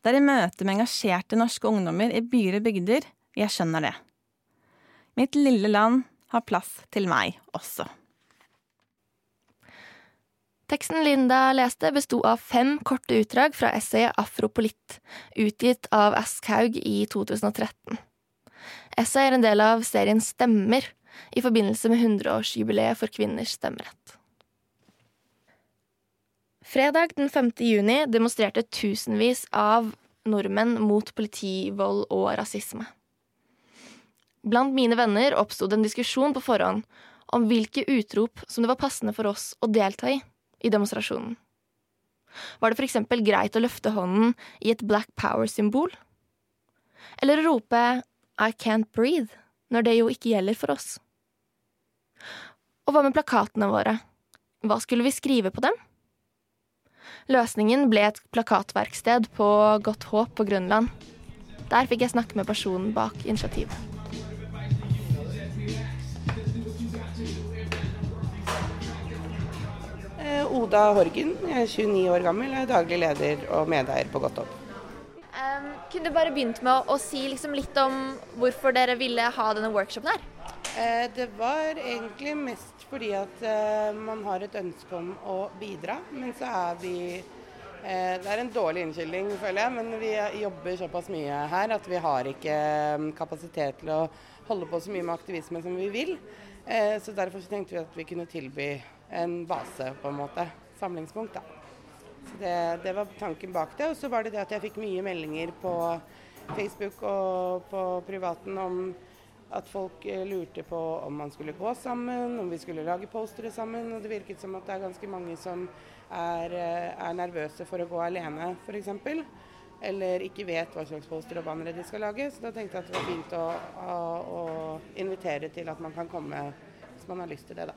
Det er i møte med engasjerte norske ungdommer i byer og bygder jeg skjønner det. Mitt lille land har plass til meg også. Teksten Linda leste, besto av fem korte utdrag fra essayet Afropolitt, utgitt av Aschhaug i 2013. Essay er en del av serien Stemmer, i forbindelse med 100-årsjubileet for kvinners stemmerett. Fredag den 5. juni demonstrerte tusenvis av nordmenn mot politivold og rasisme. Blant mine venner oppsto det en diskusjon på forhånd om hvilke utrop som det var passende for oss å delta i i demonstrasjonen. Var det eksempel greit å løfte hånden i et Black Power-symbol? Eller rope I can't breathe, når det jo ikke gjelder for oss? Og hva med plakatene våre? Hva skulle vi skrive på dem? Løsningen ble et plakatverksted på Godt Håp på Grønland. Der fikk jeg snakke med personen bak initiativet. Eh, Oda Horgen, jeg er 29 år gammel, jeg er daglig leder og medeier på Godt Håp. Um, kunne du bare begynt med å, å si liksom litt om hvorfor dere ville ha denne workshopen her? Eh, det var egentlig mest fordi at uh, man har et ønske om å bidra. Men så er vi uh, Det er en dårlig unnskyldning, føler jeg, men vi jobber såpass mye her at vi har ikke kapasitet til å holde på så mye med aktivisme som vi vil. Så derfor så tenkte vi at vi kunne tilby en base, på en måte. Samlingspunkt, da. Så det, det var tanken bak det. Og så var det det at jeg fikk mye meldinger på Facebook og på privaten om at folk eh, lurte på om man skulle gå sammen, om vi skulle lage postere sammen. Og det virket som at det er ganske mange som er, eh, er nervøse for å gå alene, f.eks. Eller ikke vet hva slags poster og bannere de skal lage. Så da tenkte jeg at det var fint å, å, å invitere til at man kan komme hvis man har lyst til det, da.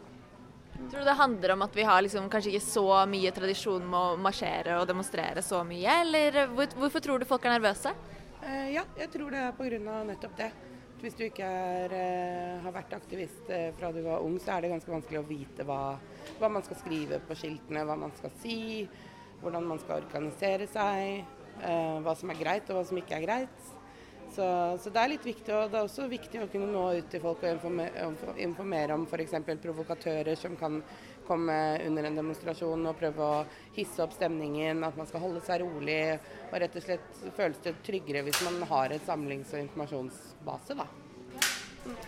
Tror du det handler om at vi har liksom kanskje ikke så mye tradisjon med å marsjere og demonstrere så mye, eller hvor, hvorfor tror du folk er nervøse? Eh, ja, jeg tror det er pga. nettopp det. Hvis du ikke er, uh, har vært aktivist uh, fra du var ung, så er det ganske vanskelig å vite hva, hva, man skal skrive på skiltene, hva man skal si, hvordan man skal organisere seg, uh, hva som er greit og hva som ikke er greit. Så, så, det er litt viktig, og det er også viktig å kunne nå ut til folk og informere om f.eks. provokatører som kan komme under en demonstrasjon og prøve å hisse opp stemningen, at man skal holde seg rolig. Og rett og slett føles det tryggere hvis man har et samlings- og informasjonsbase, da.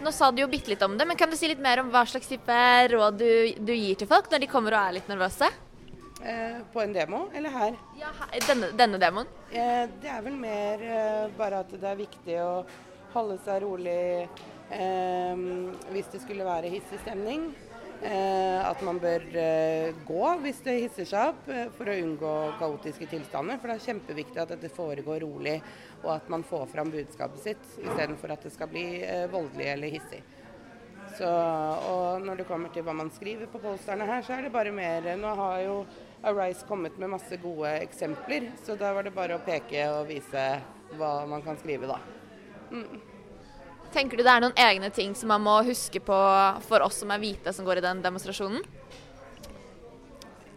Nå sa du jo bitte litt om det, men kan du si litt mer om hva slags type råd du, du gir til folk når de kommer og er litt nervøse? Eh, på en demo, eller her? Ja, denne, denne demoen? Eh, det er vel mer eh, bare at det er viktig å holde seg rolig hvis det skulle være hissig stemning. Eh, at man bør eh, gå hvis det hisser seg opp, for å unngå kaotiske tilstander. For det er kjempeviktig at dette foregår rolig, og at man får fram budskapet sitt, istedenfor at det skal bli voldelig eller hissig. Så, og når det kommer til hva man skriver på polsterne her, så er det bare mer Nå har jo Arise kommet med masse gode eksempler, så da var det bare å peke og vise hva man kan skrive, da. Mm. Tenker du det er noen egne ting som man må huske på for oss som er hvite som går i den demonstrasjonen?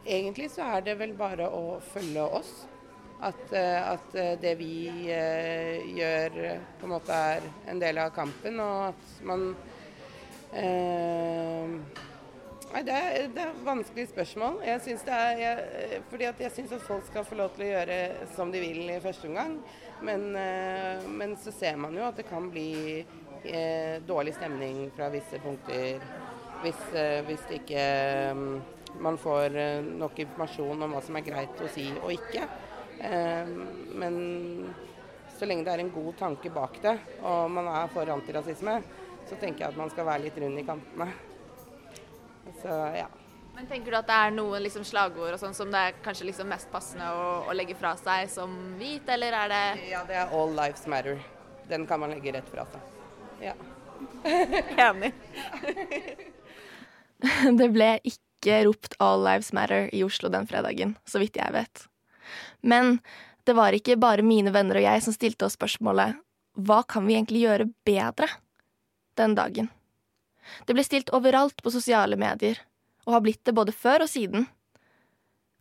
Egentlig så er det vel bare å følge oss. At, eh, at eh, det vi uh, gjør på en måte er en del av kampen, og at man Nei, det er, det er et vanskelig spørsmål. Jeg syns er jeg, fordi at jeg syns at folk skal få lov til å gjøre som de vil i første omgang. Men, men så ser man jo at det kan bli eh, dårlig stemning fra visse punkter hvis, eh, hvis ikke um, man får eh, nok informasjon om hva som er greit å si og ikke. Eh, men så lenge det er en god tanke bak det, og man er for antirasisme, så tenker jeg at man skal være litt rund i kantene. Så ja. Men tenker du at det er noen liksom slagord og sånn som det er kanskje liksom mest passende å, å, legge fra seg som hvit, eller er det Ja, det er 'All lives matter'. Den kan man legge rett fra seg. Ja. Enig. det ble ikke ropt 'All Lives Matter' i Oslo den fredagen, så vidt jeg vet. Men det var ikke bare mine venner og jeg som stilte oss spørsmålet 'Hva kan vi egentlig gjøre bedre?' den dagen. Det ble stilt overalt på sosiale medier, og har blitt det både før og siden.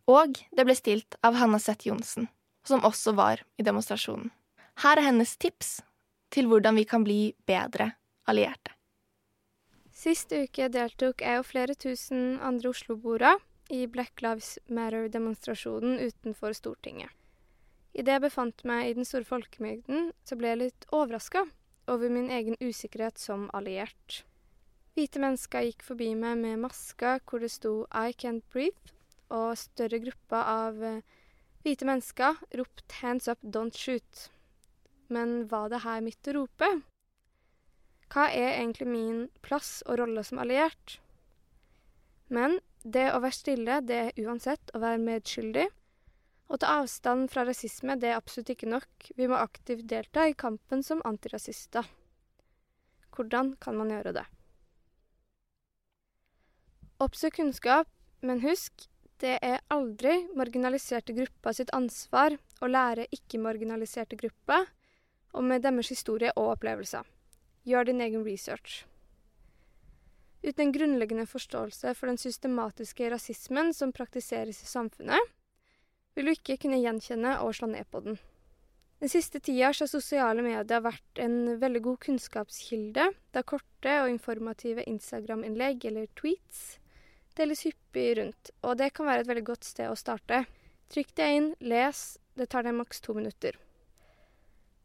Og det ble stilt av Hanna Seth Johnsen, som også var i demonstrasjonen. Her er hennes tips til hvordan vi kan bli bedre allierte. Sist uke deltok jeg og flere tusen andre osloboere i Black Lives Matter-demonstrasjonen utenfor Stortinget. Idet jeg befant meg i den store folkemengden, så ble jeg litt overraska over min egen usikkerhet som alliert. Hvite mennesker gikk forbi meg med masker hvor det sto 'I can't breathe', og større grupper av eh, hvite mennesker ropte 'hands up, don't shoot'. Men var det her mitt rope? Hva er egentlig min plass og rolle som alliert? Men det å være stille, det er uansett å være medskyldig. Å ta avstand fra rasisme, det er absolutt ikke nok. Vi må aktivt delta i kampen som antirasister. Hvordan kan man gjøre det? Oppsøk kunnskap, men husk, det er aldri marginaliserte grupper sitt ansvar å lære ikke-marginaliserte grupper og med deres historie og opplevelser. Gjør din egen research. Uten en grunnleggende forståelse for den systematiske rasismen som praktiseres i samfunnet, vil du ikke kunne gjenkjenne og slå ned på den. Den siste tida har sosiale medier vært en veldig god kunnskapskilde, da korte og informative Instagram-innlegg eller tweets deles hyppig rundt, og det kan være et veldig godt sted å starte. Trykk deg inn, les, det tar deg maks to minutter.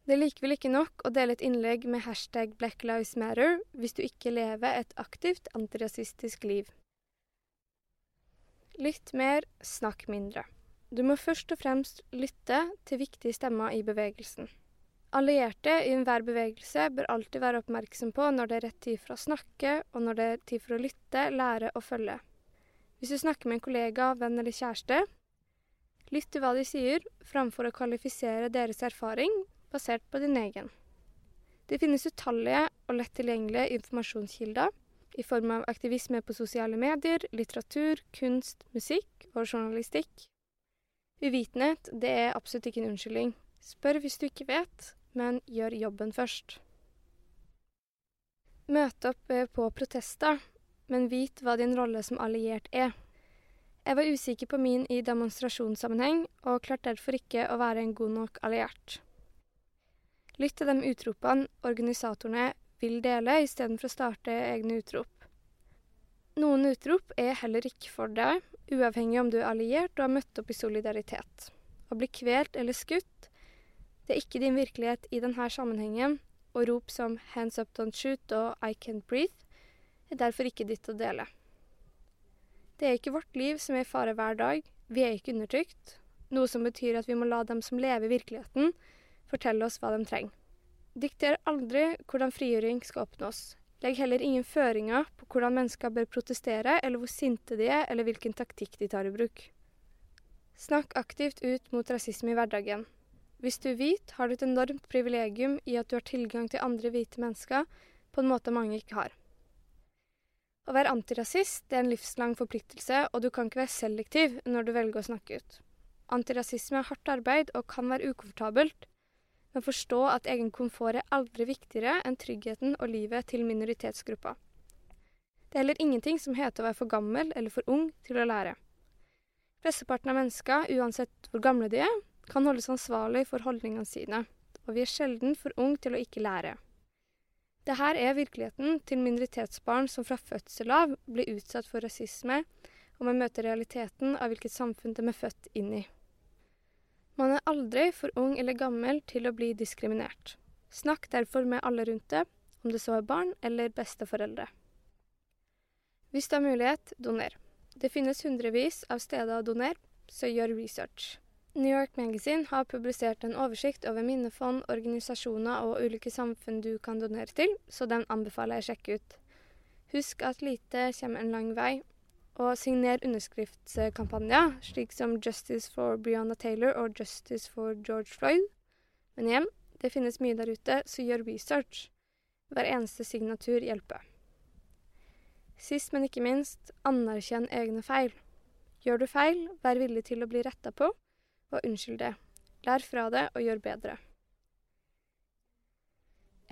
Det er likevel ikke nok å dele et innlegg med hashtag Black Lives Matter hvis du ikke lever et aktivt antirasistisk liv. Lytt mer, snakk mindre. Du må først og fremst lytte til viktige stemmer i bevegelsen. Allierte i enhver bevegelse bør alltid være oppmerksom på når det er rett tid for å snakke, og når det er tid for å lytte, lære og følge. Hvis du snakker med en kollega, venn eller kjæreste, lytt til hva de sier, framfor å kvalifisere deres erfaring basert på din egen. Det finnes utallige og lett tilgjengelige informasjonskilder i form av aktivisme på sosiale medier, litteratur, kunst, musikk og journalistikk. Uvitenhet, det er absolutt ikke en unnskyldning. Spør hvis du ikke vet, men gjør jobben først. Møt opp eh, på protester, men vit hva din rolle som alliert er. Jeg var usikker på min i demonstrasjonssammenheng, og klarte derfor ikke å være en god nok alliert. Lytt til de utropene organisatorene vil dele, istedenfor å starte egne utrop. Noen utrop er heller ikke for deg, uavhengig om du er alliert og har møtt opp i solidaritet. Å bli kvelt eller skutt, det er ikke din virkelighet i denne sammenhengen, og rop som 'hands up, don't shoot' og 'I can't breathe' er derfor ikke ditt å dele. Det er ikke vårt liv som er i fare hver dag, vi er ikke undertrykt, noe som betyr at vi må la dem som lever virkeligheten, fortelle oss hva de trenger. Dikter aldri hvordan frigjøring skal oppnås. Legg heller ingen føringer på hvordan mennesker bør protestere, eller hvor sinte de er, eller hvilken taktikk de tar i bruk. Snakk aktivt ut mot rasisme i hverdagen. Hvis du er hvit, har du et enormt privilegium i at du har tilgang til andre hvite mennesker på en måte mange ikke har. Å være antirasist er en livslang forpliktelse, og du kan ikke være selektiv når du velger å snakke ut. Antirasisme er hardt arbeid og kan være ukomfortabelt, men forstå at egen komfort er aldri viktigere enn tryggheten og livet til minoritetsgruppa. Det er heller ingenting som heter å være for gammel eller for ung til å lære. Flesteparten av mennesker, uansett hvor gamle de er, kan holdes ansvarlig for holdningene sine, og vi er sjelden for ung til å ikke lære. Dette er virkeligheten til minoritetsbarn som fra fødsel av blir utsatt for rasisme, og man møte realiteten av hvilket samfunn de er født inn i. Man er aldri for ung eller gammel til å bli diskriminert. Snakk derfor med alle rundt deg, om det så er barn eller besteforeldre. Hvis du har mulighet, doner. Det finnes hundrevis av steder å donere, så gjør research. New York Magazine har publisert en oversikt over minnefond, organisasjoner og ulike samfunn du kan donere til, så den anbefaler jeg å sjekke ut. Husk at lite kommer en lang vei, og signer underskriftskampanjer, slik som Justice for Brianna Taylor og Justice for George Floyd. Men igjen, det finnes mye der ute, så gjør research. Hver eneste signatur hjelper. Sist, men ikke minst, anerkjenn egne feil. Gjør du feil, vær villig til å bli retta på, og unnskyld det. Lær fra det og gjør bedre.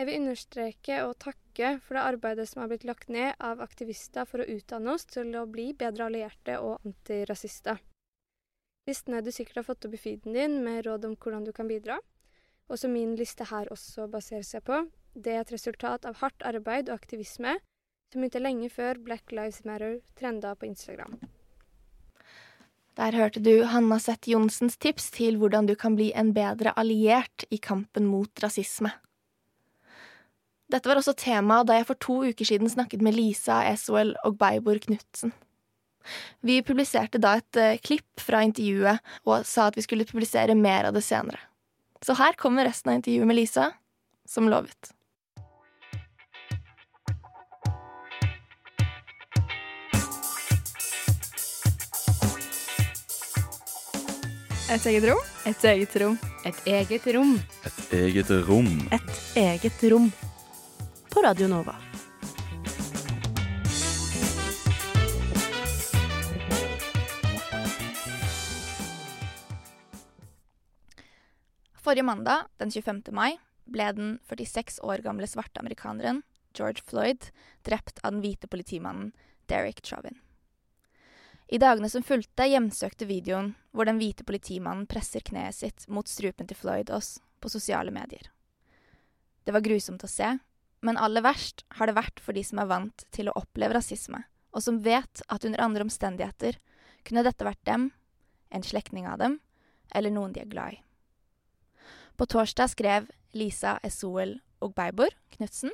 Jeg vil understreke og takke for det arbeidet som har blitt lagt ned av aktivister for å utdanne oss til å bli bedre allierte og antirasister. Listene du sikkert har fått opp i feeden din med råd om hvordan du kan bidra, og som min liste her også baserer seg på, det er et resultat av hardt arbeid og aktivisme som begynte lenge før Black Lives Matter trenda på Instagram. Der hørte du Hanna Seth Johnsens tips til hvordan du kan bli en bedre alliert i kampen mot rasisme. Dette var også tema da jeg for to uker siden snakket med Lisa Eswell og Beibor Knutsen. Vi publiserte da et uh, klipp fra intervjuet og sa at vi skulle publisere mer av det senere. Så her kommer resten av intervjuet med Lisa, som lovet. Et eget rom. Et eget rom. Et eget rom. Et eget rom. Et eget rom på Radio Nova. Forrige mandag, den 25. mai, ble den 46 år gamle svarte amerikaneren George Floyd drept av den hvite politimannen Derek Chauvin. I dagene som fulgte, hjemsøkte videoen hvor den hvite politimannen presser kneet sitt mot strupen til Floyd oss på sosiale medier. Det var grusomt å se, men aller verst har det vært for de som er vant til å oppleve rasisme, og som vet at under andre omstendigheter kunne dette vært dem, en slektning av dem, eller noen de er glad i. På torsdag skrev Lisa Esoel Ogbeibor Knutsen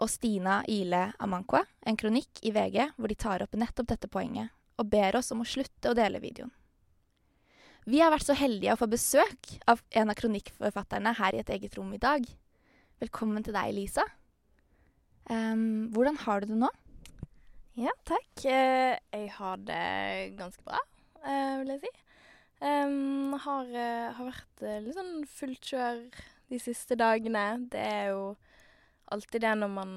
og Stina Ile Amankwa en kronikk i VG hvor de tar opp nettopp dette poenget og ber oss om å slutte å dele videoen. Vi har vært så heldige å få besøk av en av kronikkforfatterne her i et eget rom i dag. Velkommen til deg, Lisa. Um, hvordan har du det nå? Ja, takk. Uh, jeg har det ganske bra, uh, vil jeg si. Um, har, uh, har, vært litt sånn fullt kjør de siste dagene. Det er jo alltid det når man,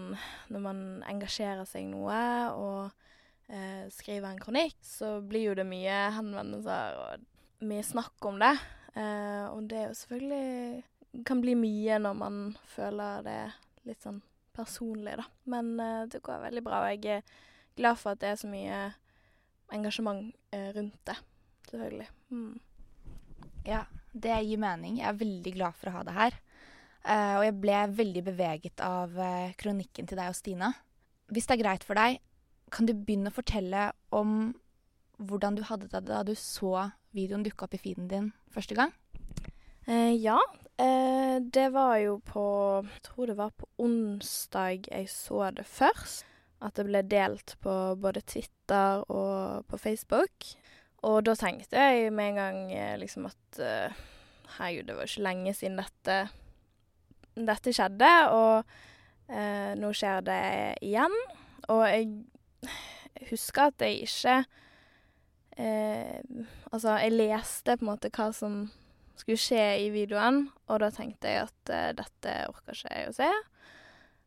når man engasjerer seg i noe og skriver en kronikk, så blir jo det mye henvendelser og mye snakk om det. og det er jo selvfølgelig kan bli mye når man føler det litt sånn personlig, da. Men uh, det går veldig bra, og jeg er glad for at det er så mye engasjement uh, rundt det. Selvfølgelig. Mm. Ja, det gir mening. Jeg er veldig glad for å ha det her. Uh, og jeg ble veldig beveget av kronikken til deg og Stina. Hvis det er greit for deg, kan du begynne å fortelle om hvordan du hadde det da du så videoen dukke opp i feeden din første gang? Ja. Eh, det var jo på Jeg tror det var på onsdag jeg så det først. At det ble delt på både Twitter og på Facebook. Og da tenkte jeg med en gang eh, liksom at uh, herregud, det var ikke lenge siden dette, dette skjedde, og uh, nå skjer det igjen. Og jeg husker at jeg ikke uh, Altså, jeg leste på en måte hva som skulle skje i videoen, og da tenkte jeg at uh, dette orker ikke jeg å se.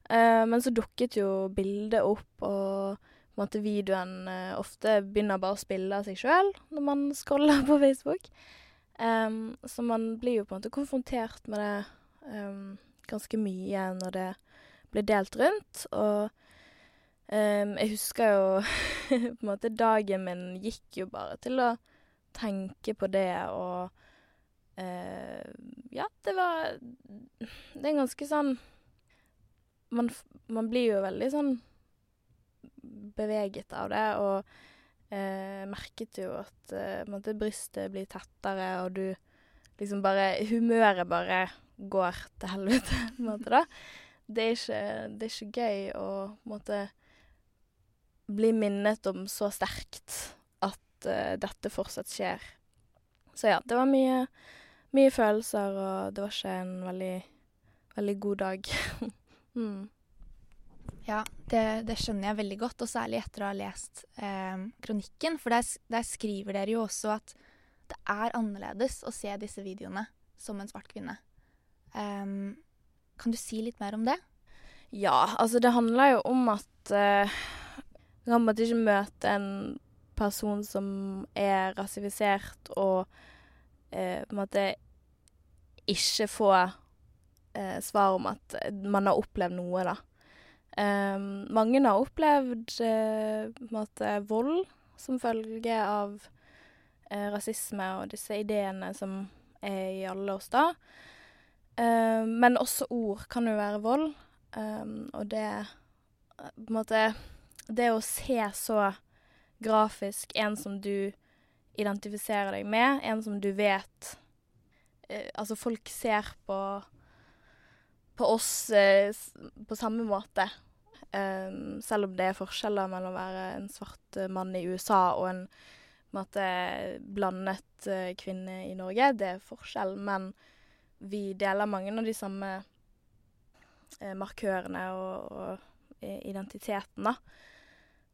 Uh, men så dukket jo bildet opp, og på en måte videoen uh, ofte begynner bare å spille av seg sjøl når man scroller på Facebook. Um, så man blir jo på en måte konfrontert med det um, ganske mye når det blir delt rundt. Og um, jeg husker jo på en måte Dagen min gikk jo bare til å tenke på det og Ja, det var Det er ganske sånn man, man blir jo veldig sånn beveget av det, og eh, merket jo at eh, brystet blir tettere, og du liksom bare Humøret bare går til helvete, på en måte, da. Det er ikke, det er ikke gøy å på en måte bli minnet om så sterkt at uh, dette fortsatt skjer. Så ja, det var mye, mye følelser, og det var ikke en veldig, veldig god dag. mm. Ja, det, det, skjønner jeg veldig godt, og særlig etter å ha lest eh, kronikken. For der, der, skriver dere jo også at det er annerledes å se disse videoene som en svart kvinne. Um, kan du si litt mer om det? Ja, altså det handler jo om at uh, du kan ikke møte en person som er rasifisert, og på en måte ikke få uh, svar om at man har opplevd noe, da. Um, mange har opplevd uh, måte, vold som følge av uh, rasisme og disse ideene som er i alle oss da. Uh, men også ord kan jo være vold. Um, og det på en måte Det å se så grafisk en som du identifiserer deg med, en som du vet Altså, folk ser på på oss på samme måte. Um, selv om det er forskjeller mellom å være en svart mann i USA og en måte, blandet uh, kvinne i Norge. Det er forskjell, men vi deler mange av de samme uh, markørene og, og identiteten, da.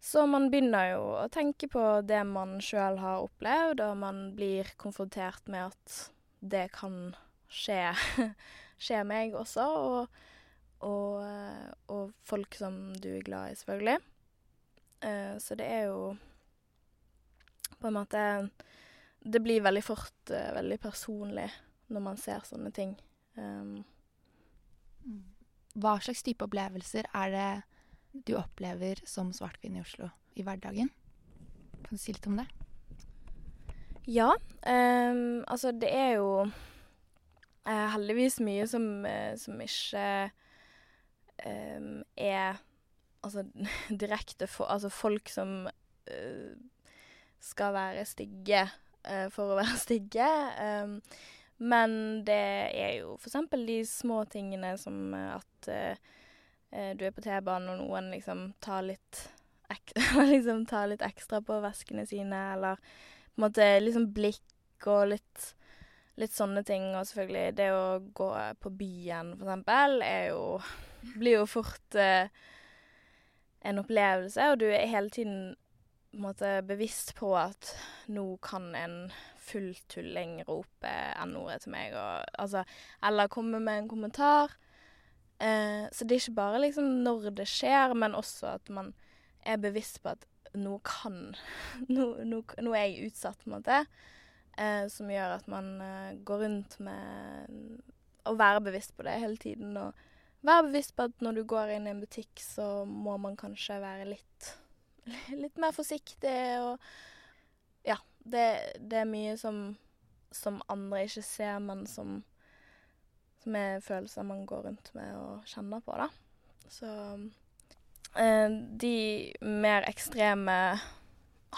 Så man begynner jo å tenke på det man sjøl har opplevd, og man blir konfrontert med at det kan skje, skje meg også. og og, eh, og, folk som du er glad i, selvfølgelig. Uh, så det er jo på en måte Det blir veldig fort uh, veldig personlig når man ser sånne ting. Um, Hva slags type opplevelser er det du opplever som svart kvinne i Oslo i hverdagen? Kan du si litt om det? Ja. Um, altså, det er jo uh, heldigvis mye som, som ikke um, er altså direkte for Altså folk som uh, skal være stygge uh, for å være stygge. Um, men det er jo eksempel de små tingene som at uh, du er på T-banen og noen liksom tar litt, liksom tar litt ekstra på veskene sine, eller på en måte liksom blikk og litt litt sånne ting. Og selvfølgelig det å gå på byen, for eksempel, er jo Blir jo fort eh, en opplevelse, og du er hele tiden på en måte bevisst på at nå kan en fulltulling rope N-ordet til meg, og altså Eller komme med en kommentar. Eh, så det er ikke bare liksom når det skjer, men også at man er bevisst på at nå kan nå er jeg utsatt, på en måte eh, som gjør at man eh, går rundt med å være bevisst på det hele tiden. Og være bevisst på at når du går inn i en butikk, så må man kanskje være litt, litt mer forsiktig. Og ja, det, det er mye som, som, andre ikke ser, men som, som er følelser man går rundt med og kjenner på, da. Så eh, de mer ekstreme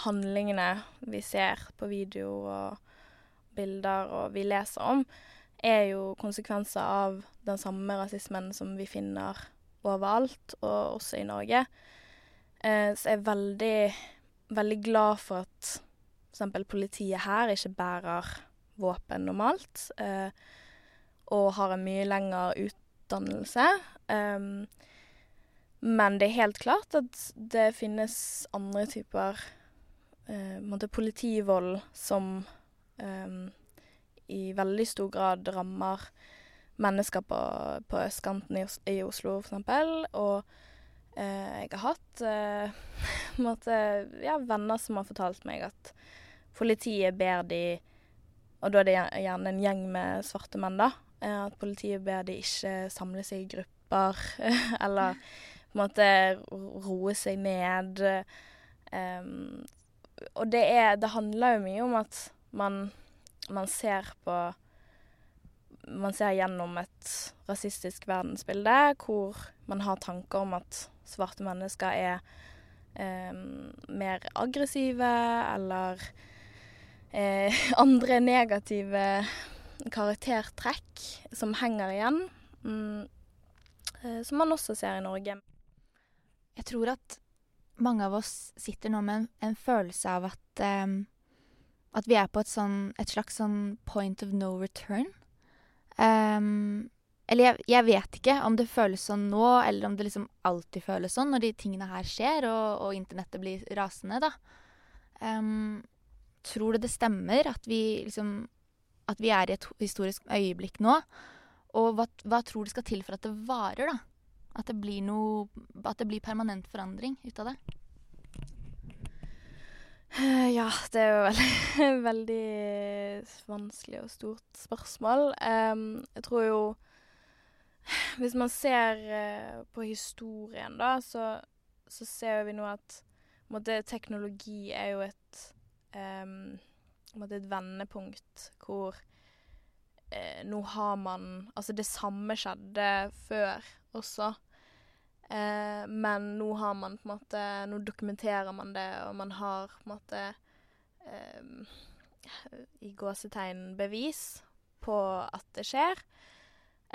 handlingene vi ser på video og bilder og vi leser om, er jo konsekvenser av den samme rasismen som vi finner overalt, og også i Norge. Eh, så jeg er veldig, veldig glad for at f.eks. politiet her ikke bærer våpen normalt, eh, og har en mye lengre utdannelse. Um, men det er helt klart at det finnes andre typer uh, politivold som um, i veldig stor grad rammer mennesker på, på østkanten i, i Oslo, f.eks. Og uh, jeg har hatt uh, måtte, ja, venner som har fortalt meg at politiet ber de Og da er det gjerne en gjeng med svarte menn, da. Eh, at politiet ber de ikke samle seg i grupper, eller på en måte roe seg ned. Um, og det er Det handler jo mye om at man man ser på Man ser gjennom et rasistisk verdensbilde hvor man har tanker om at svarte mennesker er um, mer aggressive eller eh, andre negative karaktertrekk som henger igjen. Mm, eh, som man også ser i Norge. Jeg tror at mange av oss sitter nå med en, en følelse av at um, at vi er på et, sånn, et slags sånn point of no return. Um, eller jeg, jeg, vet ikke om det føles sånn nå, eller om det liksom alltid føles sånn når de tingene her skjer, og, og internettet blir rasende, da. Um, tror du det stemmer at vi liksom At vi er i et historisk øyeblikk nå? Og hva, hva tror du skal til for at det varer, da? At det blir noe At det blir permanent forandring ut av det? Eh, ja, det er jo veldig, veldig vanskelig og stort spørsmål. Um, jeg tror jo Hvis man ser uh, på historien, da, så, så, ser vi nå at måte, teknologi er jo et um, måte, et vendepunkt hvor eh, nå har man Altså, det samme skjedde før også. Eh, men nå har man på en måte Nå dokumenterer man det, og man har på en måte eh, i gåsetegn bevis på at det skjer.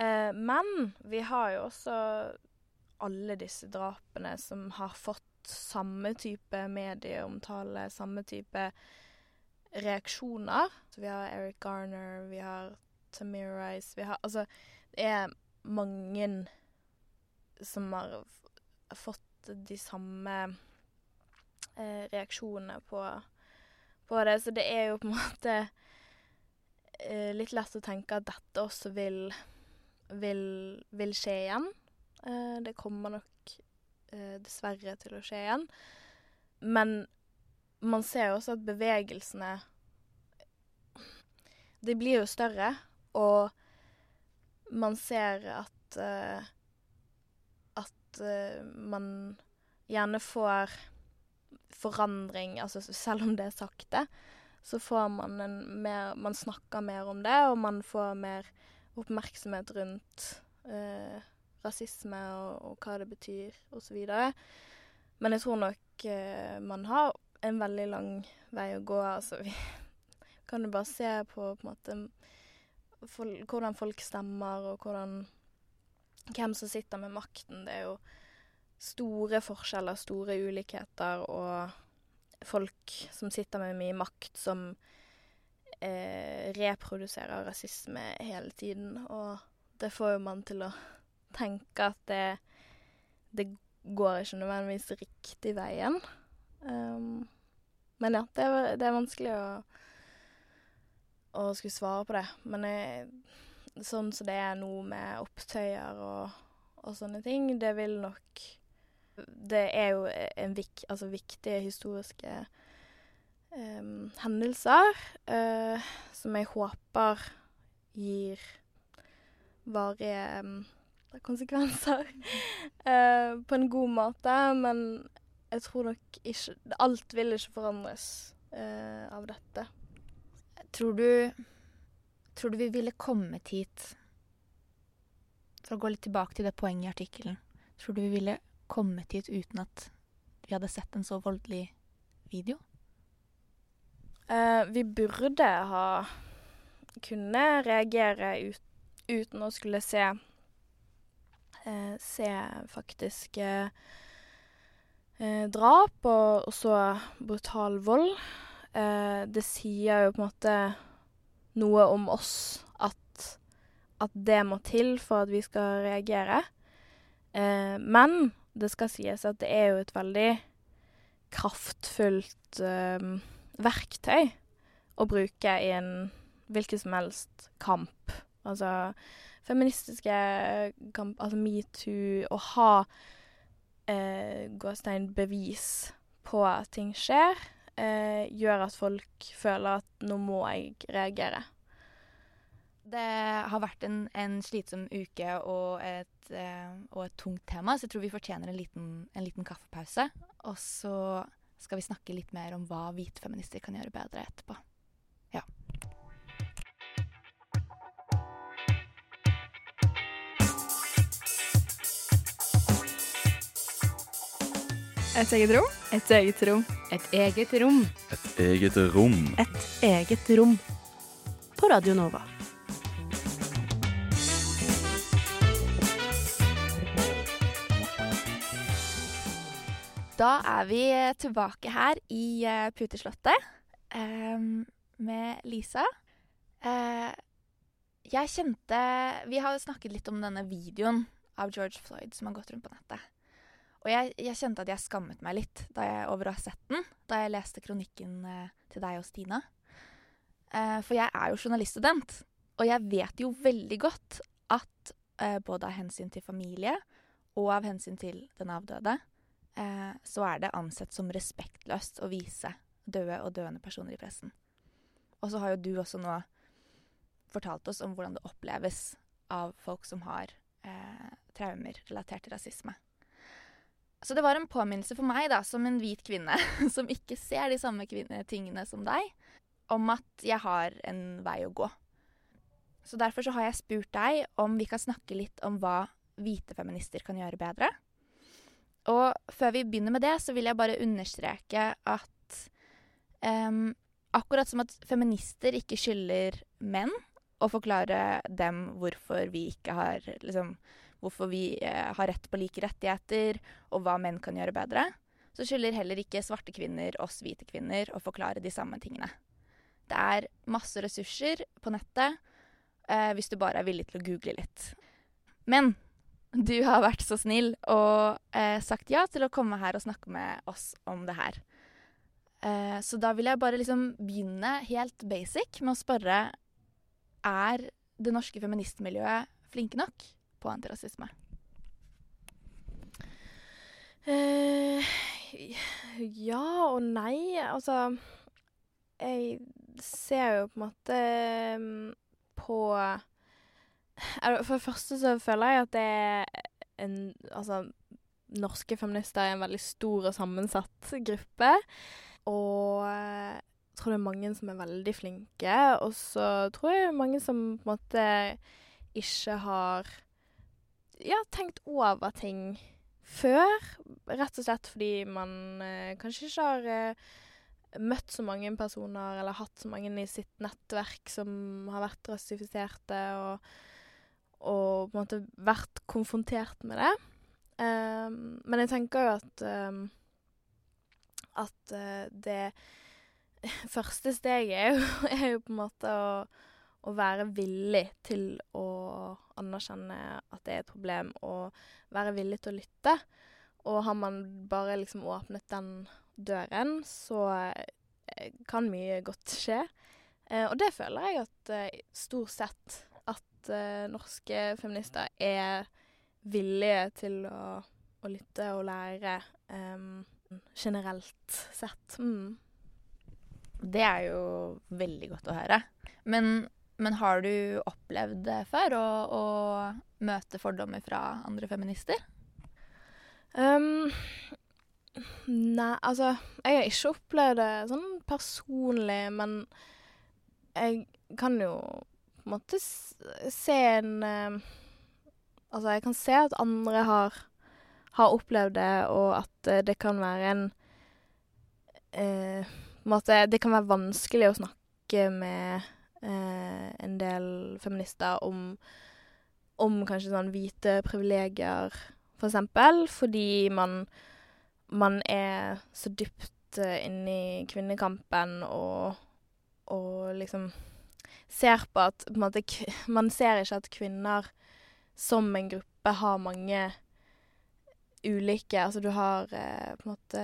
Eh, men vi har jo også alle disse drapene som har fått samme type medieomtale, samme type reaksjoner. Så vi har Eric Garner, vi har Tamir Rice vi har, Altså, det er mange som har fått de samme eh, reaksjonene på, på, det. Så det er jo på en måte eh, litt lett å tenke at dette også vil, vil, vil skje igjen. Eh, det kommer nok eh, dessverre til å skje igjen. Men man ser jo også at bevegelsene De blir jo større, og man ser at uh, uh, man gjerne får forandring, altså selv om det er sakte, så får man en mer Man snakker mer om det, og man får mer oppmerksomhet rundt uh, rasisme og, og, hva det betyr, osv. Men jeg tror nok man har en veldig lang vei å gå. Altså, vi kan jo bare se på, på en måte, for, hvordan folk stemmer, og hvordan hvem som sitter med makten. Det er jo store forskjeller, store ulikheter, og folk som sitter med mye makt, som eh, reproduserer rasisme hele tiden. Og det får jo man til å tenke at det, det går ikke nødvendigvis riktig veien. Um, men ja, det er, det er vanskelig å, å skulle svare på det. Men jeg sånn som det er nå med opptøyer og, og, sånne ting, det vil nok Det er jo en vik, altså viktige historiske um, hendelser uh, som jeg håper gir varige um, konsekvenser uh, på en god måte, men jeg tror nok ikke Alt vil ikke forandres uh, av dette. Tror du Tror du vi ville kommet hit For å gå litt tilbake til det poenget i artikkelen. Tror du vi ville kommet hit uten at vi hadde sett en så voldelig video? Uh, vi burde ha kunne reagere ut, uten å skulle se uh, Se faktisk eh, eh, drap og, også brutal vold. Eh, det sier jo på en måte noe om oss at, at det må til for at vi skal reagere. Eh, men det skal sies at det er jo et veldig kraftfullt eh, verktøy å bruke i en hvilken som helst kamp. Altså feministiske kamp, altså metoo, å ha eh, bevis på at ting skjer, eh, gjør at folk føler at nå må jeg reagere. Det har vært en, en slitsom uke og et, eh, og et, tungt tema, så jeg tror vi fortjener en liten, en liten kaffepause. Og så skal vi snakke litt mer om hva hvite feminister kan gjøre bedre etterpå. Et eget rom. Et eget rom. Et eget rom. Et eget rom. Et eget rom. På Radio Nova. Da er vi tilbake her i uh, Puteslottet um, med Lisa. Uh, jeg kjente Vi har snakket litt om denne videoen av George Floyd som har gått rundt på nettet. Og jeg, jeg kjente at jeg skammet meg litt da jeg over å ha sett den, da jeg leste kronikken eh, til deg og Stina. for jeg er jo journaliststudent, og jeg vet jo veldig godt at både av hensyn til familie og av hensyn til den avdøde, eh, så er det ansett som respektløst å vise døde og døende personer i pressen. Og så har jo du også nå fortalt oss om hvordan det oppleves av folk som har eh, traumer relatert til rasisme. Så det var en påminnelse for meg, da, som en hvit kvinne, som ikke ser de samme tingene som deg, om at jeg har en vei å gå. Så derfor så har jeg spurt deg om vi kan snakke litt om hva hvite feminister kan gjøre bedre. Og før vi begynner med det, så vil jeg bare understreke at um, akkurat som at feminister ikke skylder menn å forklare dem hvorfor vi ikke har liksom, Hvorfor vi eh, har rett på like rettigheter, og hva menn kan gjøre bedre, så skylder heller ikke svarte kvinner oss hvite kvinner å forklare de samme tingene. Det er masse ressurser på nettet eh, hvis du bare er villig til å google litt. Men du har vært så snill og eh, sagt ja til å komme her og snakke med oss om det her. Eh, så da vil jeg bare liksom begynne helt basic med å spørre Er det norske feministmiljøet flinke nok på antirasisme? Eh, ja og nei. Altså Jeg ser jo på en måte mm, på for det første så føler jeg at det er en Altså, norske feminister er en veldig stor og sammensatt gruppe. Og jeg tror det er mange som er veldig flinke. Og så tror jeg mange som på en måte ikke har ja, tenkt over ting før. Rett og slett fordi man eh, kanskje ikke har eh, møtt så mange personer eller hatt så mange i sitt nettverk som har vært rasifiserte. og og på en måte vært konfrontert med det. Um, men jeg tenker jo at um, at uh, det første steget er jo, er jo, på en måte å, å, være villig til å anerkjenne at det er et problem, og være villig til å lytte. Og har man bare liksom åpnet den døren, så uh, kan mye godt skje. Eh, og det føler jeg at stort sett uh, norske feminister er villige til å, å lytte og lære um, generelt sett. Mm. Det er jo veldig godt å høre. Men, men har du opplevd det før, å, å, møte fordommer fra andre feminister? Um, nei, altså Jeg har ikke opplevd det sånn personlig, men jeg kan jo på en måte se en uh, Altså, jeg kan se at andre har, har opplevd det, og at eh, det kan være en eh, måte, Det kan være vanskelig å snakke med eh, en del feminister om, om kanskje sånn hvite privilegier, for eksempel, fordi man, man er så dypt inni inne kvinnekampen og, og liksom ser på at på måte, Man ser ikke at kvinner som en gruppe har mange ulike Altså du har eh, på en måte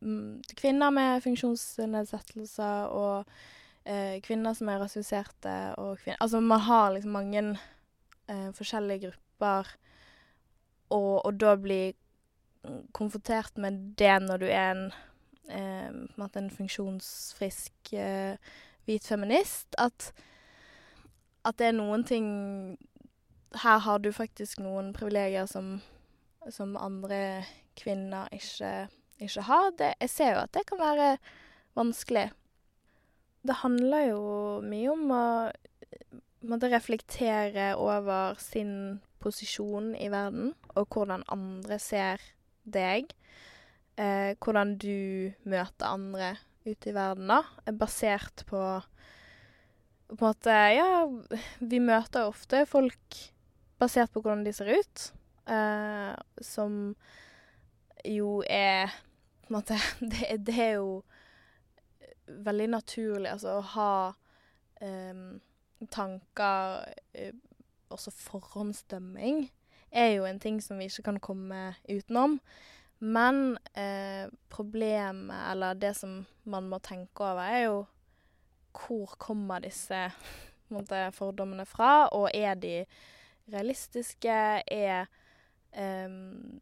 mm, kvinner med funksjonsnedsettelser og eh, kvinner som er rasifiserte og kvinner Altså man har liksom mange eh, forskjellige grupper, og, og da bli konfrontert med det når du er en eh, en funksjonsfrisk eh, hvit feminist, at at det er noen ting Her har du faktisk noen privilegier som som andre kvinner ikke, ikke har. Det, jeg ser jo at det kan være vanskelig. Det handler jo mye om å måtte reflektere over sin posisjon i verden, og hvordan andre ser deg. Eh, hvordan du møter andre ute i verden, da. Er basert på på en måte Ja, vi møter ofte folk basert på hvordan de ser ut eh, som jo er på en måte det, det, er jo veldig naturlig, altså, å ha um, tanker uh, Også forhåndsdømming er jo en ting som vi ikke kan komme utenom. Men uh, problemet, eller det som man må tenke over, er jo hvor kommer disse måte, fordommene fra, og er de realistiske? Er um,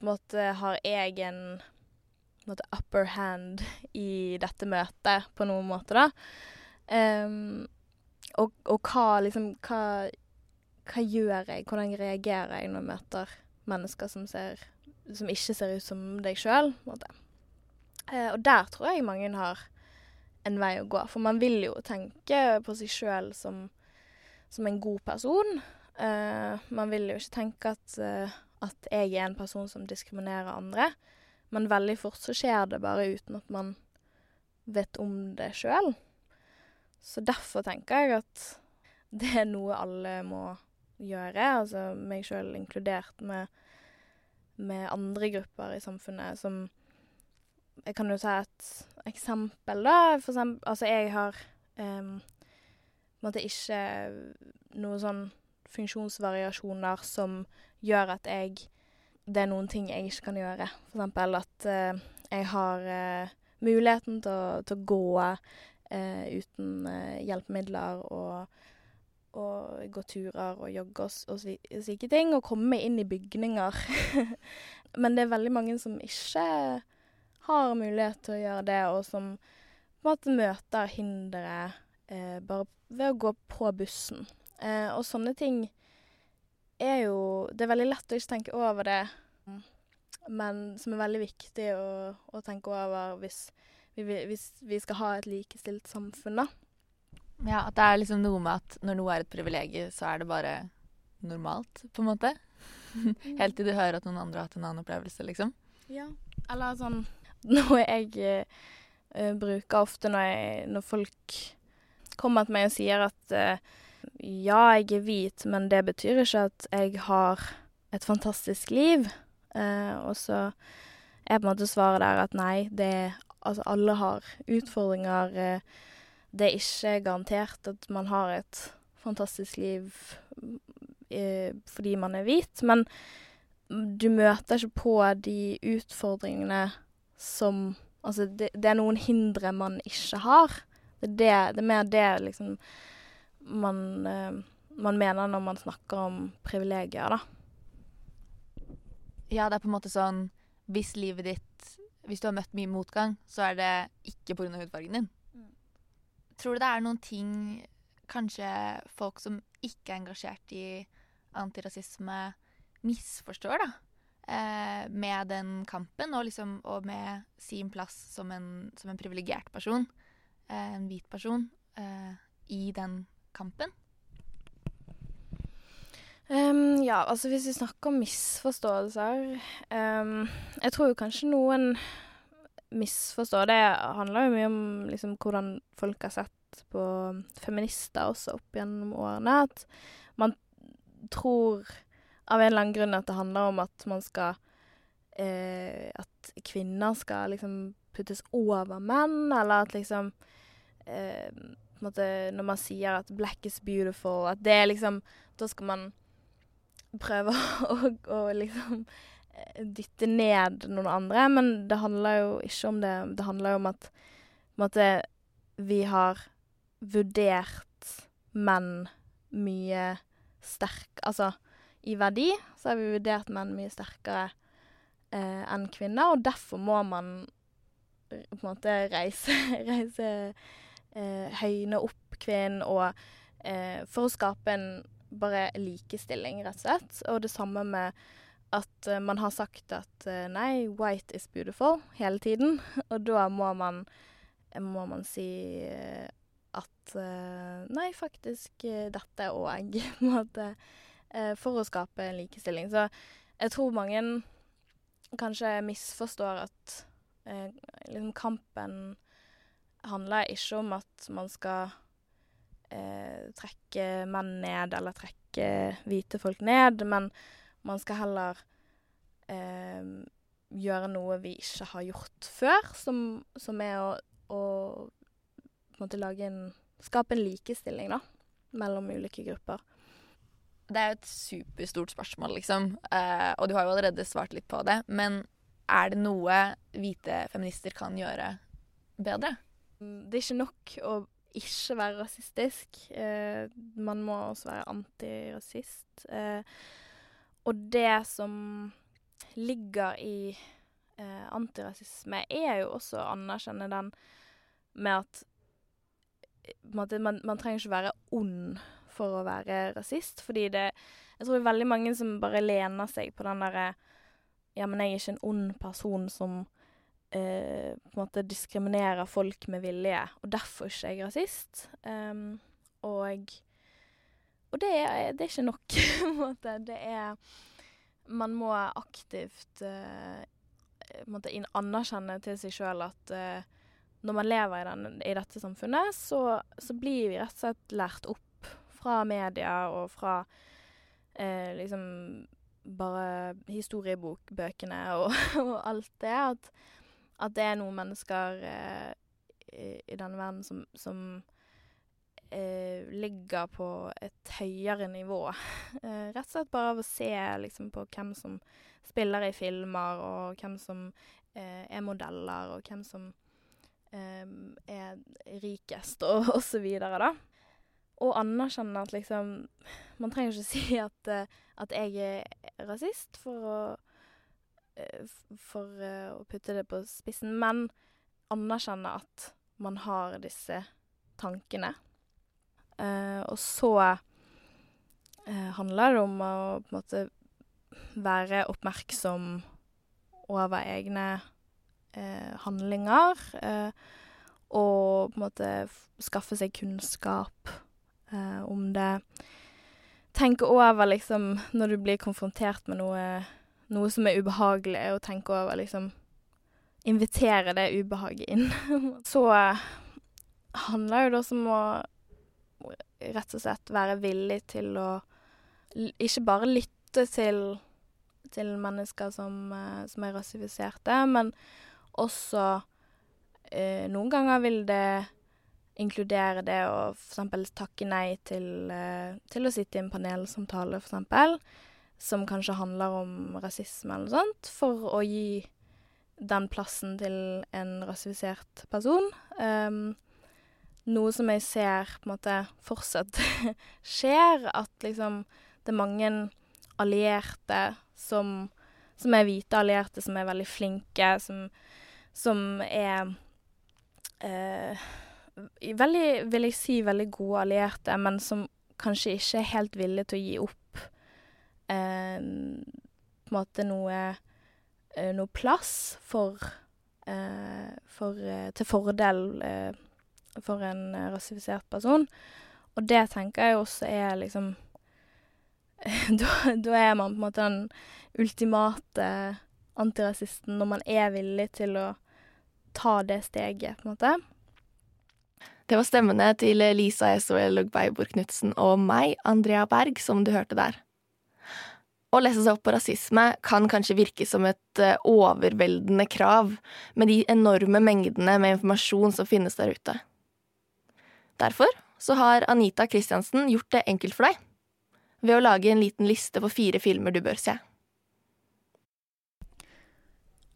måte, har jeg en måte, upper hand i dette møtet på noen måte, da. Um, og, og, hva liksom hva, hva, gjør jeg? Hvordan reagerer jeg når jeg møter mennesker som, ser, som ikke ser ut som deg sjøl? Uh, og der tror jeg mange har en vei å gå. For man vil jo tenke på seg sjøl som, som, en god person. Uh, man vil jo ikke tenke at, uh, at jeg er en person som diskriminerer andre. Men veldig fort så skjer det bare uten at man vet om det sjøl. Så derfor tenker jeg at det er noe alle må gjøre, altså meg sjøl inkludert, med, med, andre grupper i samfunnet som Jeg kan jo ta et eksempel, da. For eksempel Altså, jeg har um, på en måte ikke noe sånn funksjonsvariasjoner som gjør at jeg Det er noen ting jeg ikke kan gjøre. Eksempel at uh, jeg har uh, muligheten til å, til å gå uh, uten hjelpemidler og, og gå turer og jogge og, og slike ting, og komme inn i bygninger. Men det er veldig mange som ikke har mulighet til å gjøre det, og som på en måte møter hindre eh, bare ved å gå på bussen. Eh, og sånne ting er jo Det er veldig lett å ikke tenke over det, men som er veldig viktig å, å tenke over hvis vi, hvis vi, skal ha et likestilt samfunn, da. Ja, at det er liksom noe med at når noe er et privilegium, så er det bare normalt, på en måte. Helt til du hører at noen andre har hatt en annen opplevelse, liksom. Ja, eller sånn Noe jeg uh, bruker ofte når, jeg, når folk kommer til meg og sier at uh, ja, jeg er hvit, men det betyr ikke at jeg har et fantastisk liv. Eh, og så er på en måte svaret der at nei, det Altså, alle har utfordringer. Eh, det er ikke garantert at man har et fantastisk liv eh, fordi man er hvit, men du møter ikke på de utfordringene som Altså, det, det er noen hindre man ikke har. Det det, det er mer det, liksom man, eh, man mener når man snakker om privilegier, da. Ja, det er på en måte sånn Hvis livet ditt Hvis du har møtt mye motgang, så er det ikke pga. hudfargen din. Mm. Tror du det er noen ting kanskje folk som ikke er engasjert i antirasisme, misforstår, da? Eh, med den kampen, og, liksom, og med sin plass som en, som en privilegert person, eh, en hvit person, eh, i den kampen? Um, Ja, altså hvis vi snakker om misforståelser um, Jeg tror jo kanskje noen misforstår Det handler jo mye om liksom hvordan folk har sett på feminister også opp gjennom årene. At man tror av en eller annen grunn at det handler om at man skal eh, At kvinner skal liksom puttes over menn, eller at liksom eh, måte Når man sier at 'black is beautiful', at det er liksom Da skal man prøve å, å liksom dytte ned noen andre, men det handler jo ikke om det. Det handler jo om at måte, vi har vurdert menn mye sterk... Altså, i verdi så har vi vurdert menn mye sterkere eh, enn kvinner, og derfor må man på en måte reise, reise eh, høyne opp kvinnen og eh, For å skape en bare likestilling, rett og slett. Og det samme med at uh, man har sagt at nei, white is beautiful hele tiden. Og da må man, må man si at nei, faktisk dette òg, på en måte. for å skape en likestilling. Så jeg tror mange kanskje misforstår at liksom kampen handler ikke om at man skal trekke menn ned eller trekke hvite folk ned, men man skal heller eh, gjøre noe vi ikke har gjort før, som, som er å, å på lage en Skape en likestilling, da, mellom ulike grupper. Det er jo et superstort spørsmål, liksom. Eh, og du har jo allerede svart litt på det. Men er det noe hvite feminister kan gjøre bedre? Det er ikke nok å ikke være rasistisk. Eh, man må også være antirasist. Eh, og det som ligger i eh, antirasisme, er jo også å anerkjenne den med at man, man, trenger ikke være ond for å være rasist, fordi det Jeg tror det er veldig mange som bare lener seg på den derre Ja, men jeg er ikke en ond person som eh, på en måte diskriminerer folk med vilje, og derfor er ikke jeg rasist. Um, og og det er, det er ikke nok, på en måte. Det er Man må aktivt uh, måte anerkjenne til seg sjøl at uh, når man lever i, den, i dette samfunnet, så, så, blir vi rett og slett lært opp fra media og fra uh, liksom bare historiebokbøkene og, og, alt det. At, at, det er noen mennesker i, i denne verden som, som eh, ligger på et høyere nivå. Eh, rett og slett bare av å se liksom, på hvem som spiller i filmer, og hvem som eh, er modeller, og hvem som eh, er rikest, og, og så videre, da. Og anerkjenne at liksom Man trenger ikke si at, eh, at jeg er rasist for å eh, for å putte det på spissen, men anerkjenne at man har disse tankene Uh, og så handler det om å på en måte være oppmerksom over egne handlinger. og på en måte skaffe seg kunnskap om det. Tenke over, liksom, når du blir konfrontert med noe, noe som er ubehagelig, å tenke over, liksom Invitere det ubehaget inn. så handler jo det også om å rett og slett være villig til å ikke bare lytte til, til mennesker som, uh, som, er rasifiserte, men også eh, Noen ganger vil det inkludere det å f.eks. takke nei til, uh, til, å sitte i en panelsamtale, f.eks., som kanskje handler om rasisme eller sånt, for å gi den plassen til en rasifisert person. Um, noe som jeg ser på en måte fortsatt skjer, at liksom det er mange allierte som, som er hvite allierte, som er veldig flinke, som, som er eh, veldig, vil jeg si, veldig gode allierte, men som kanskje ikke er helt villige til å gi opp på en måte noe, eh, noe plass for, eh, for eh, Til fordel eh, for en rasifisert person. Og det tenker jeg også er liksom da, da er man på en måte den ultimate antirasisten når man er villig til å ta det steget, på en måte. Det var stemmene til Lisa Esoel Lugbeibor Knutsen og meg, Andrea Berg, som du hørte der. Å lese seg opp på rasisme kan kanskje virke som et eh, overveldende krav, med de enorme mengdene med informasjon som finnes der ute. Derfor så har Anita Kristiansen gjort det enkelt for deg, ved å lage en liten liste på fire filmer du bør se.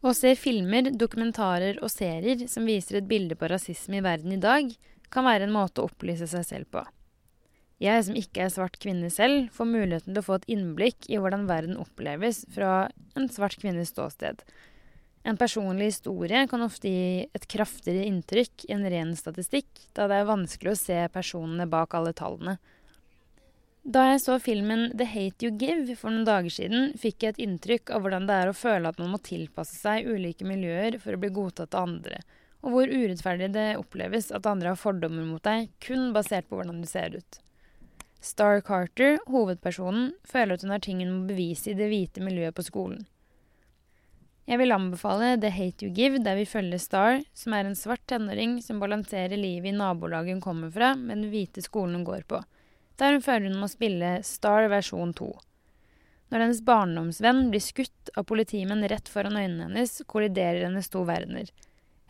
Å se filmer, dokumentarer og serier som viser et bilde på rasisme i verden i dag, kan være en måte å opplyse seg selv på. Jeg som ikke er svart kvinne selv, får muligheten til å få et innblikk i hvordan verden oppleves fra en svart kvinnes ståsted. En personlig historie kan ofte gi et kraftigere inntrykk i en ren statistikk, da det er vanskelig å se personene bak alle tallene. Da jeg så filmen The Hate You Give for noen dager siden, fikk jeg et inntrykk av hvordan det er å føle at man må tilpasse seg ulike miljøer for å bli godtatt av andre, og hvor urettferdig det oppleves at andre har fordommer mot deg kun basert på hvordan du ser ut. Star Carter, hovedpersonen, føler at hun har ting hun må bevise i det hvite miljøet på skolen. Jeg vil anbefale The Hate You Give, der vi følger Star, som er en svart tenåring som balanserer livet i nabolaget hun kommer fra, med den hvite skolen hun går på, der hun føler hun må spille Star versjon 2. Når hennes barndomsvenn blir skutt av politimenn rett foran øynene hennes, kolliderer hennes to verdener.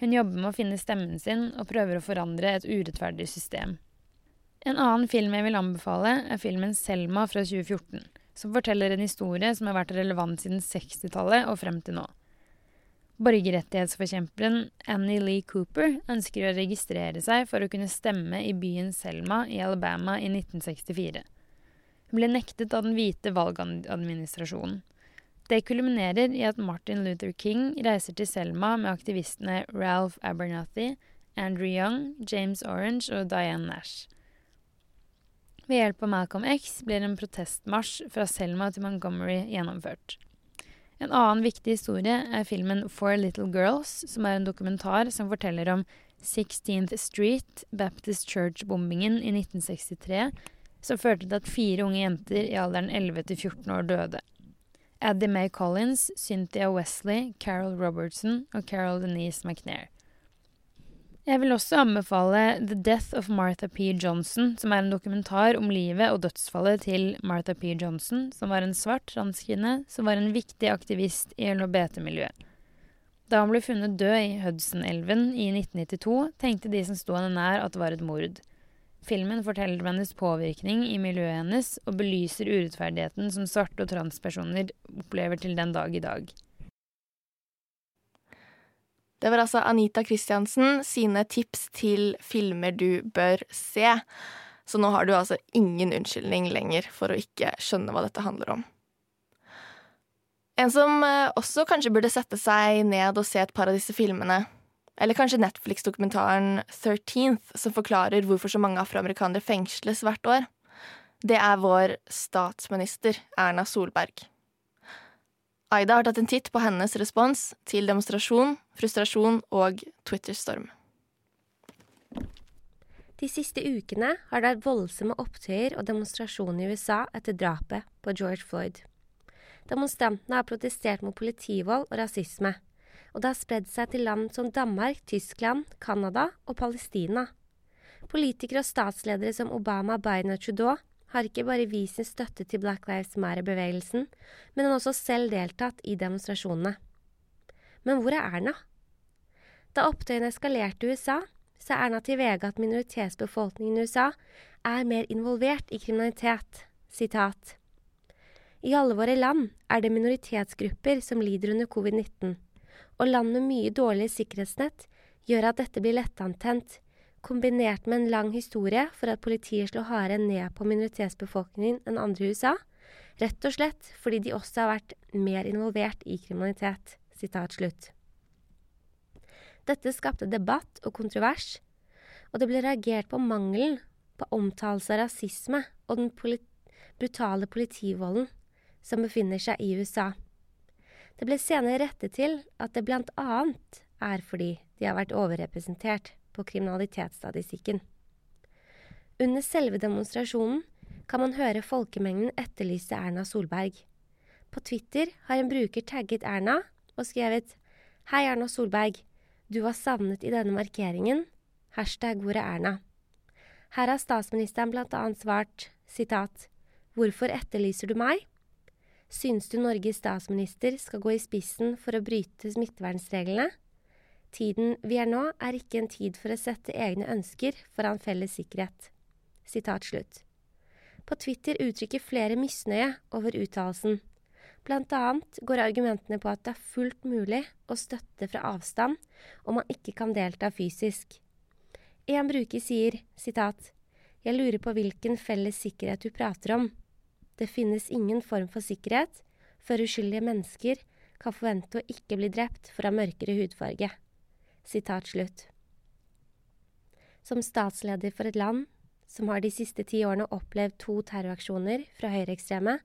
Hun jobber med å finne stemmen sin og prøver å forandre et urettferdig system. En annen film jeg vil anbefale, er filmen Selma fra 2014, som forteller en historie som har vært relevant siden 60-tallet og frem til nå. Borgerrettighetsforkjemperen Annie Lee Cooper ønsker å registrere seg for å kunne stemme i byen Selma i Alabama i 1964. Hun ble nektet av den hvite valgadministrasjonen. Det kulminerer i at Martin Luther King reiser til Selma med aktivistene Ralph Abernathy, Andrew Young, James Orange og Diane Nash. Ved hjelp av Malcolm X blir en protestmarsj fra Selma til Montgomery gjennomført. En annen viktig historie er filmen Four Little Girls, som er en dokumentar som forteller om 16th Street Baptist Church-bombingen i 1963, som førte til at fire unge jenter i alderen 11 til 14 år døde. Addie Mae Collins, Cynthia Wesley, Carol Robertson og Carol Denise McNair. Jeg vil også anbefale The Death of Martha P. Johnson, som er en dokumentar om livet og dødsfallet til Martha P. Johnson, som var en svart transkvinne som var en viktig aktivist i LHBT-miljøet. Da han ble funnet død i Hudson-elven i 1992, tenkte de som sto henne nær at det var et mord. Filmen forteller om hennes påvirkning i miljøet hennes og belyser urettferdigheten som svarte og transpersoner opplever til den dag i dag. Det var altså Anita Kristiansen sine tips til filmer du bør se. Så nå har du altså ingen unnskyldning lenger for å ikke skjønne hva dette handler om. En som eh, også kanskje burde sette seg ned og se et par av disse filmene, eller kanskje Netflix-dokumentaren 13th, som forklarer hvorfor så mange afroamerikanere fengsles hvert år, det er vår statsminister Erna Solberg. Aida har tatt en titt på hennes respons til demonstrasjon, frustrasjon og Twitter-storm. De siste ukene har det vært voldsomme opptøyer og demonstrasjoner i USA etter drapet på George Floyd. Demonstrantene har protestert mot politivold og rasisme, og det har spredd seg til land som Danmark, Tyskland, Canada og Palestina. Politikere og statsledere som Obama, Biden og Trudeau har ikke bare vist sin støtte til Black Lives Matter-bevegelsen, men han har også selv deltatt i demonstrasjonene. Men hvor er Erna? Da opptøyene eskalerte i USA, sa Erna til VG at minoritetsbefolkningen i USA er mer involvert i kriminalitet. Sitat. I alle våre land er det minoritetsgrupper som lider under covid-19, og land med mye dårligere sikkerhetsnett gjør at dette blir lettantent, kombinert med en lang historie for at politiet slår hardere ned på minoritetsbefolkningen enn andre i USA, rett og slett fordi de også har vært mer involvert i kriminalitet. Dette skapte debatt og kontrovers, og det ble reagert på mangelen på omtalelse av rasisme og den polit brutale politivolden som befinner seg i USA. Det ble senere rettet til at det blant annet er fordi de har vært overrepresentert på kriminalitetsstatistikken. Under selve demonstrasjonen kan man høre folkemengden etterlyse Erna Solberg. På Twitter har en bruker tagget Erna og skrevet Hei, Erna Solberg. Du var savnet i denne markeringen. Hashtag hvor er Erna? Her har statsministeren annet svart sitat Hvorfor etterlyser du meg? Syns du Norges statsminister skal gå i spissen for å bryte smittevernreglene? Tiden vi er nå, er ikke en tid for å sette egne ønsker foran felles sikkerhet. Sitat slutt. På Twitter uttrykker flere misnøye over uttalelsen. Blant annet går argumentene på at det er fullt mulig å støtte fra avstand om man ikke kan delta fysisk. En bruker sier, sitat, Jeg lurer på hvilken felles sikkerhet du prater om. Det finnes ingen form for sikkerhet før uskyldige mennesker kan forvente å ikke bli drept for å ha mørkere hudfarge. Som statsleder for et land som har de siste ti årene opplevd to terroraksjoner fra høyreekstreme,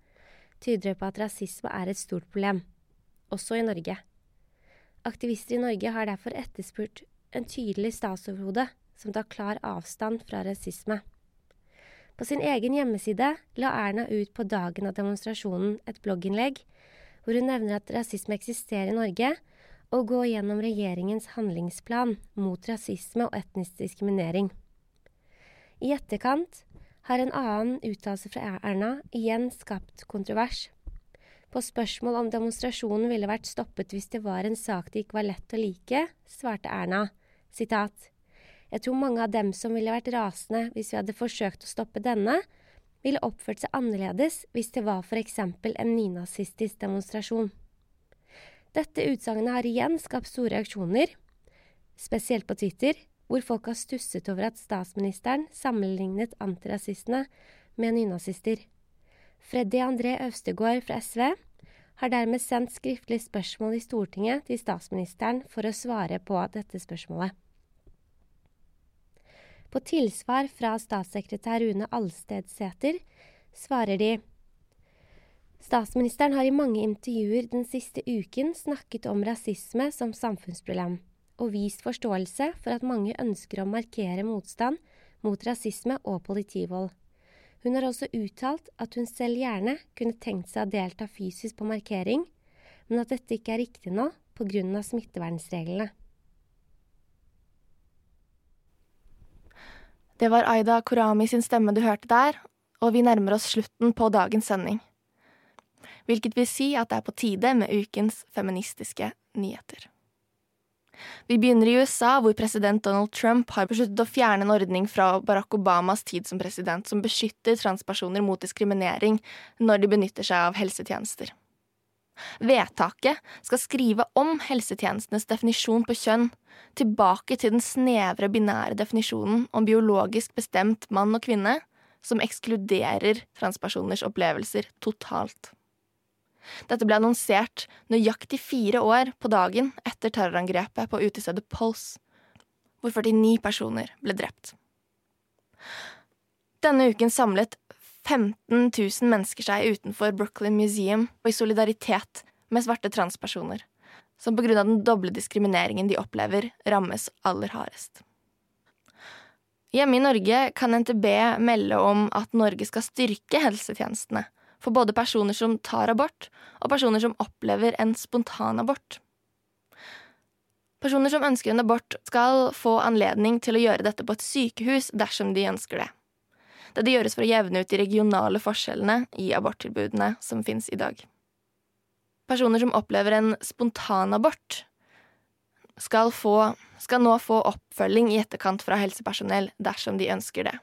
tyder det på at rasisme er et stort problem, også i Norge. Aktivister i Norge har derfor etterspurt en tydelig statsoverhode som tar klar avstand fra rasisme. På sin egen hjemmeside la Erna ut på dagen av demonstrasjonen et blogginnlegg hvor hun nevner at rasisme eksisterer i Norge, og gå gjennom regjeringens handlingsplan mot rasisme og etnisk diskriminering. I etterkant har en annen uttalelse fra Erna igjen skapt kontrovers. På spørsmål om demonstrasjonen ville vært stoppet hvis det var en sak det ikke var lett å like, svarte Erna sitat Jeg tror mange av dem som ville vært rasende hvis vi hadde forsøkt å stoppe denne, ville oppført seg annerledes hvis det var eksempel en nynazistisk demonstrasjon. Dette utsagnet har igjen skapt store reaksjoner, spesielt på Twitter, hvor folk har stusset over at statsministeren sammenlignet antirasistene med nynazister. Freddy André Øvstegård fra SV har dermed sendt skriftlig spørsmål i Stortinget til statsministeren for å svare på dette spørsmålet. På tilsvar fra statssekretær Rune Alstedsæter svarer de Statsministeren har i mange intervjuer den siste uken snakket om rasisme som samfunnsproblem, og vist forståelse for at mange ønsker å markere motstand mot rasisme og politivold. Hun har også uttalt at hun selv gjerne kunne tenkt seg å delta fysisk på markering, men at dette ikke er riktig nå pga. smittevernreglene. Det var Aida Korami sin stemme du hørte der, og vi nærmer oss slutten på dagens sending. Hvilket vil si at det er på tide med ukens feministiske nyheter. Vi begynner i USA, hvor president Donald Trump har besluttet å fjerne en ordning fra Barack Obamas tid som president som beskytter transpersoner mot diskriminering når de benytter seg av helsetjenester. Vedtaket skal skrive om helsetjenestenes definisjon på kjønn tilbake til den snevre binære definisjonen om biologisk bestemt mann og kvinne, som ekskluderer transpersoners opplevelser totalt. Dette ble annonsert nøyaktig fire år på dagen etter terrorangrepet på utestedet Pulse, hvor 49 personer ble drept. Denne uken samlet 15 000 mennesker seg utenfor Brooklyn Museum og i solidaritet med svarte transpersoner, som på grunn av den doble diskrimineringen de opplever, rammes aller hardest. Hjemme i Norge kan NTB melde om at Norge skal styrke helsetjenestene for både personer som tar abort, og personer som opplever en spontanabort. Personer som ønsker en abort, skal få anledning til å gjøre dette på et sykehus dersom de ønsker det. Dette gjøres for å jevne ut de regionale forskjellene i aborttilbudene som finnes i dag. Personer som opplever en spontanabort, skal, skal nå få oppfølging i etterkant fra helsepersonell dersom de ønsker det.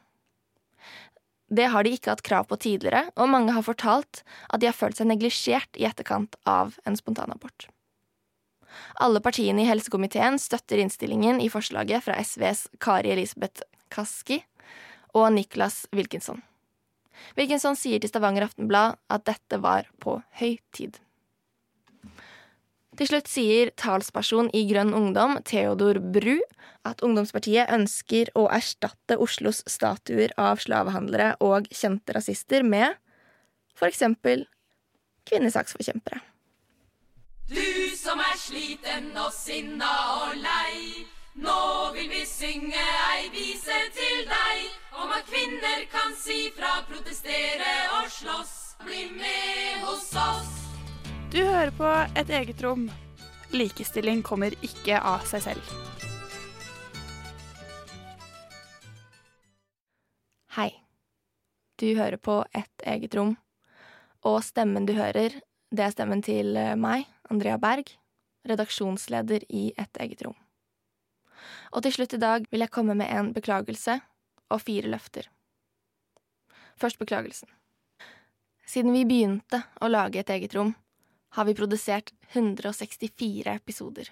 Det har de ikke hatt krav på tidligere, og mange har fortalt at de har følt seg neglisjert i etterkant av en spontanabort. Alle partiene i helsekomiteen støtter innstillingen i forslaget fra SVs Kari Elisabeth Kaski og Niklas Wilkinson. Wilkinson sier til Stavanger Aftenblad at dette var på høy tid. Til slutt sier talsperson i Grønn Ungdom, Theodor Bru, at ungdomspartiet ønsker å erstatte Oslos statuer av slavehandlere og kjente rasister med eksempel kvinnesaksforkjempere. Du som er sliten og sinna og lei. Nå vil vi synge ei vise til deg Om at kvinner kan si fra, protestere og slåss. Bli med hos oss. Du hører på Et eget rom. Likestilling kommer ikke av seg selv. Hei. Du hører på Et eget rom, og stemmen du hører, det er stemmen til eh, meg, Andrea Berg, redaksjonsleder i Et eget rom. Og til slutt i dag vil jeg komme med en beklagelse og fire løfter. Først beklagelsen. Siden vi begynte å lage Et eget rom, har vi produsert 164 episoder.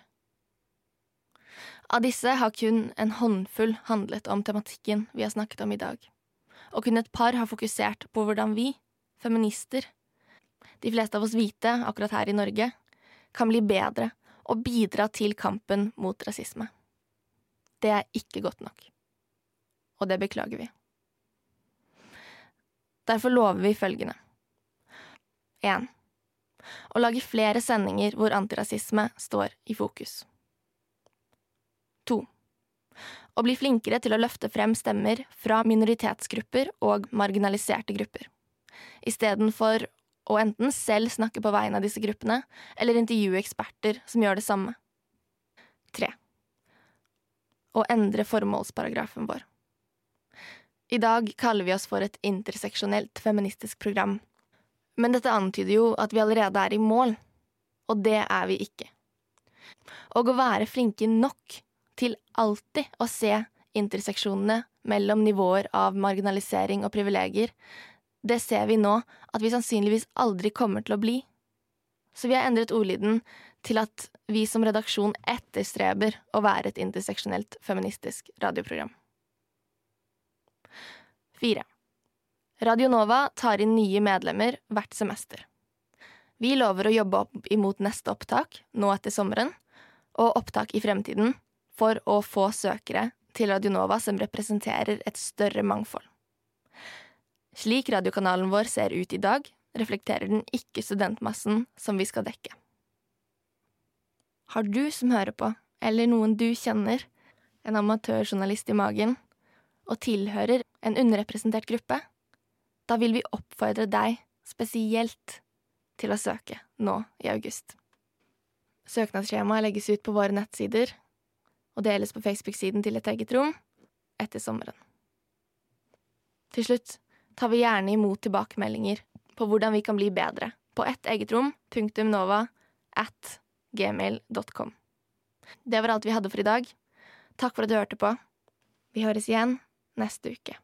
Av disse har kun en håndfull handlet om tematikken vi har snakket om i dag, og kun et par har fokusert på hvordan vi, feminister, de fleste av oss hvite akkurat her i Norge, kan bli bedre og bidra til kampen mot rasisme. Det er ikke godt nok. Og det beklager vi. Derfor lover vi følgende. 1. Å lage flere sendinger hvor antirasisme står i fokus. 2. Å bli flinkere til å løfte frem stemmer fra minoritetsgrupper og marginaliserte grupper, istedenfor å enten selv snakke på vegne av disse gruppene, eller intervjue eksperter som gjør det samme. 3. Å endre formålsparagrafen vår. I dag kaller vi oss for et interseksjonelt feministisk program. Men dette antyder jo at vi allerede er i mål, og det er vi ikke. Og å være flinke nok til alltid å se interseksjonene mellom nivåer av marginalisering og privilegier, det ser vi nå at vi sannsynligvis aldri kommer til å bli. Så vi har endret ordlyden til at vi som redaksjon etterstreber å være et interseksjonelt feministisk radioprogram. Fire. Radio Nova tar inn nye medlemmer hvert semester. Vi lover å jobbe opp imot neste opptak, nå etter sommeren, og opptak i fremtiden, for å få søkere til Radionova som representerer et større mangfold. Slik radiokanalen vår ser ut i dag, reflekterer den ikke studentmassen som vi skal dekke. Har du som hører på, eller noen du kjenner, en amatørjournalist i magen, og tilhører en underrepresentert gruppe, da vil vi oppfordre deg spesielt til å søke nå i august. Søknadsskjemaet legges ut på våre nettsider og deles på Facebook-siden til Et eget rom etter sommeren. Til slutt tar vi gjerne imot tilbakemeldinger på hvordan vi kan bli bedre på ettegetrom.nova at gmail.com. Det var alt vi hadde for i dag. Takk for at du hørte på. Vi høres igjen neste uke.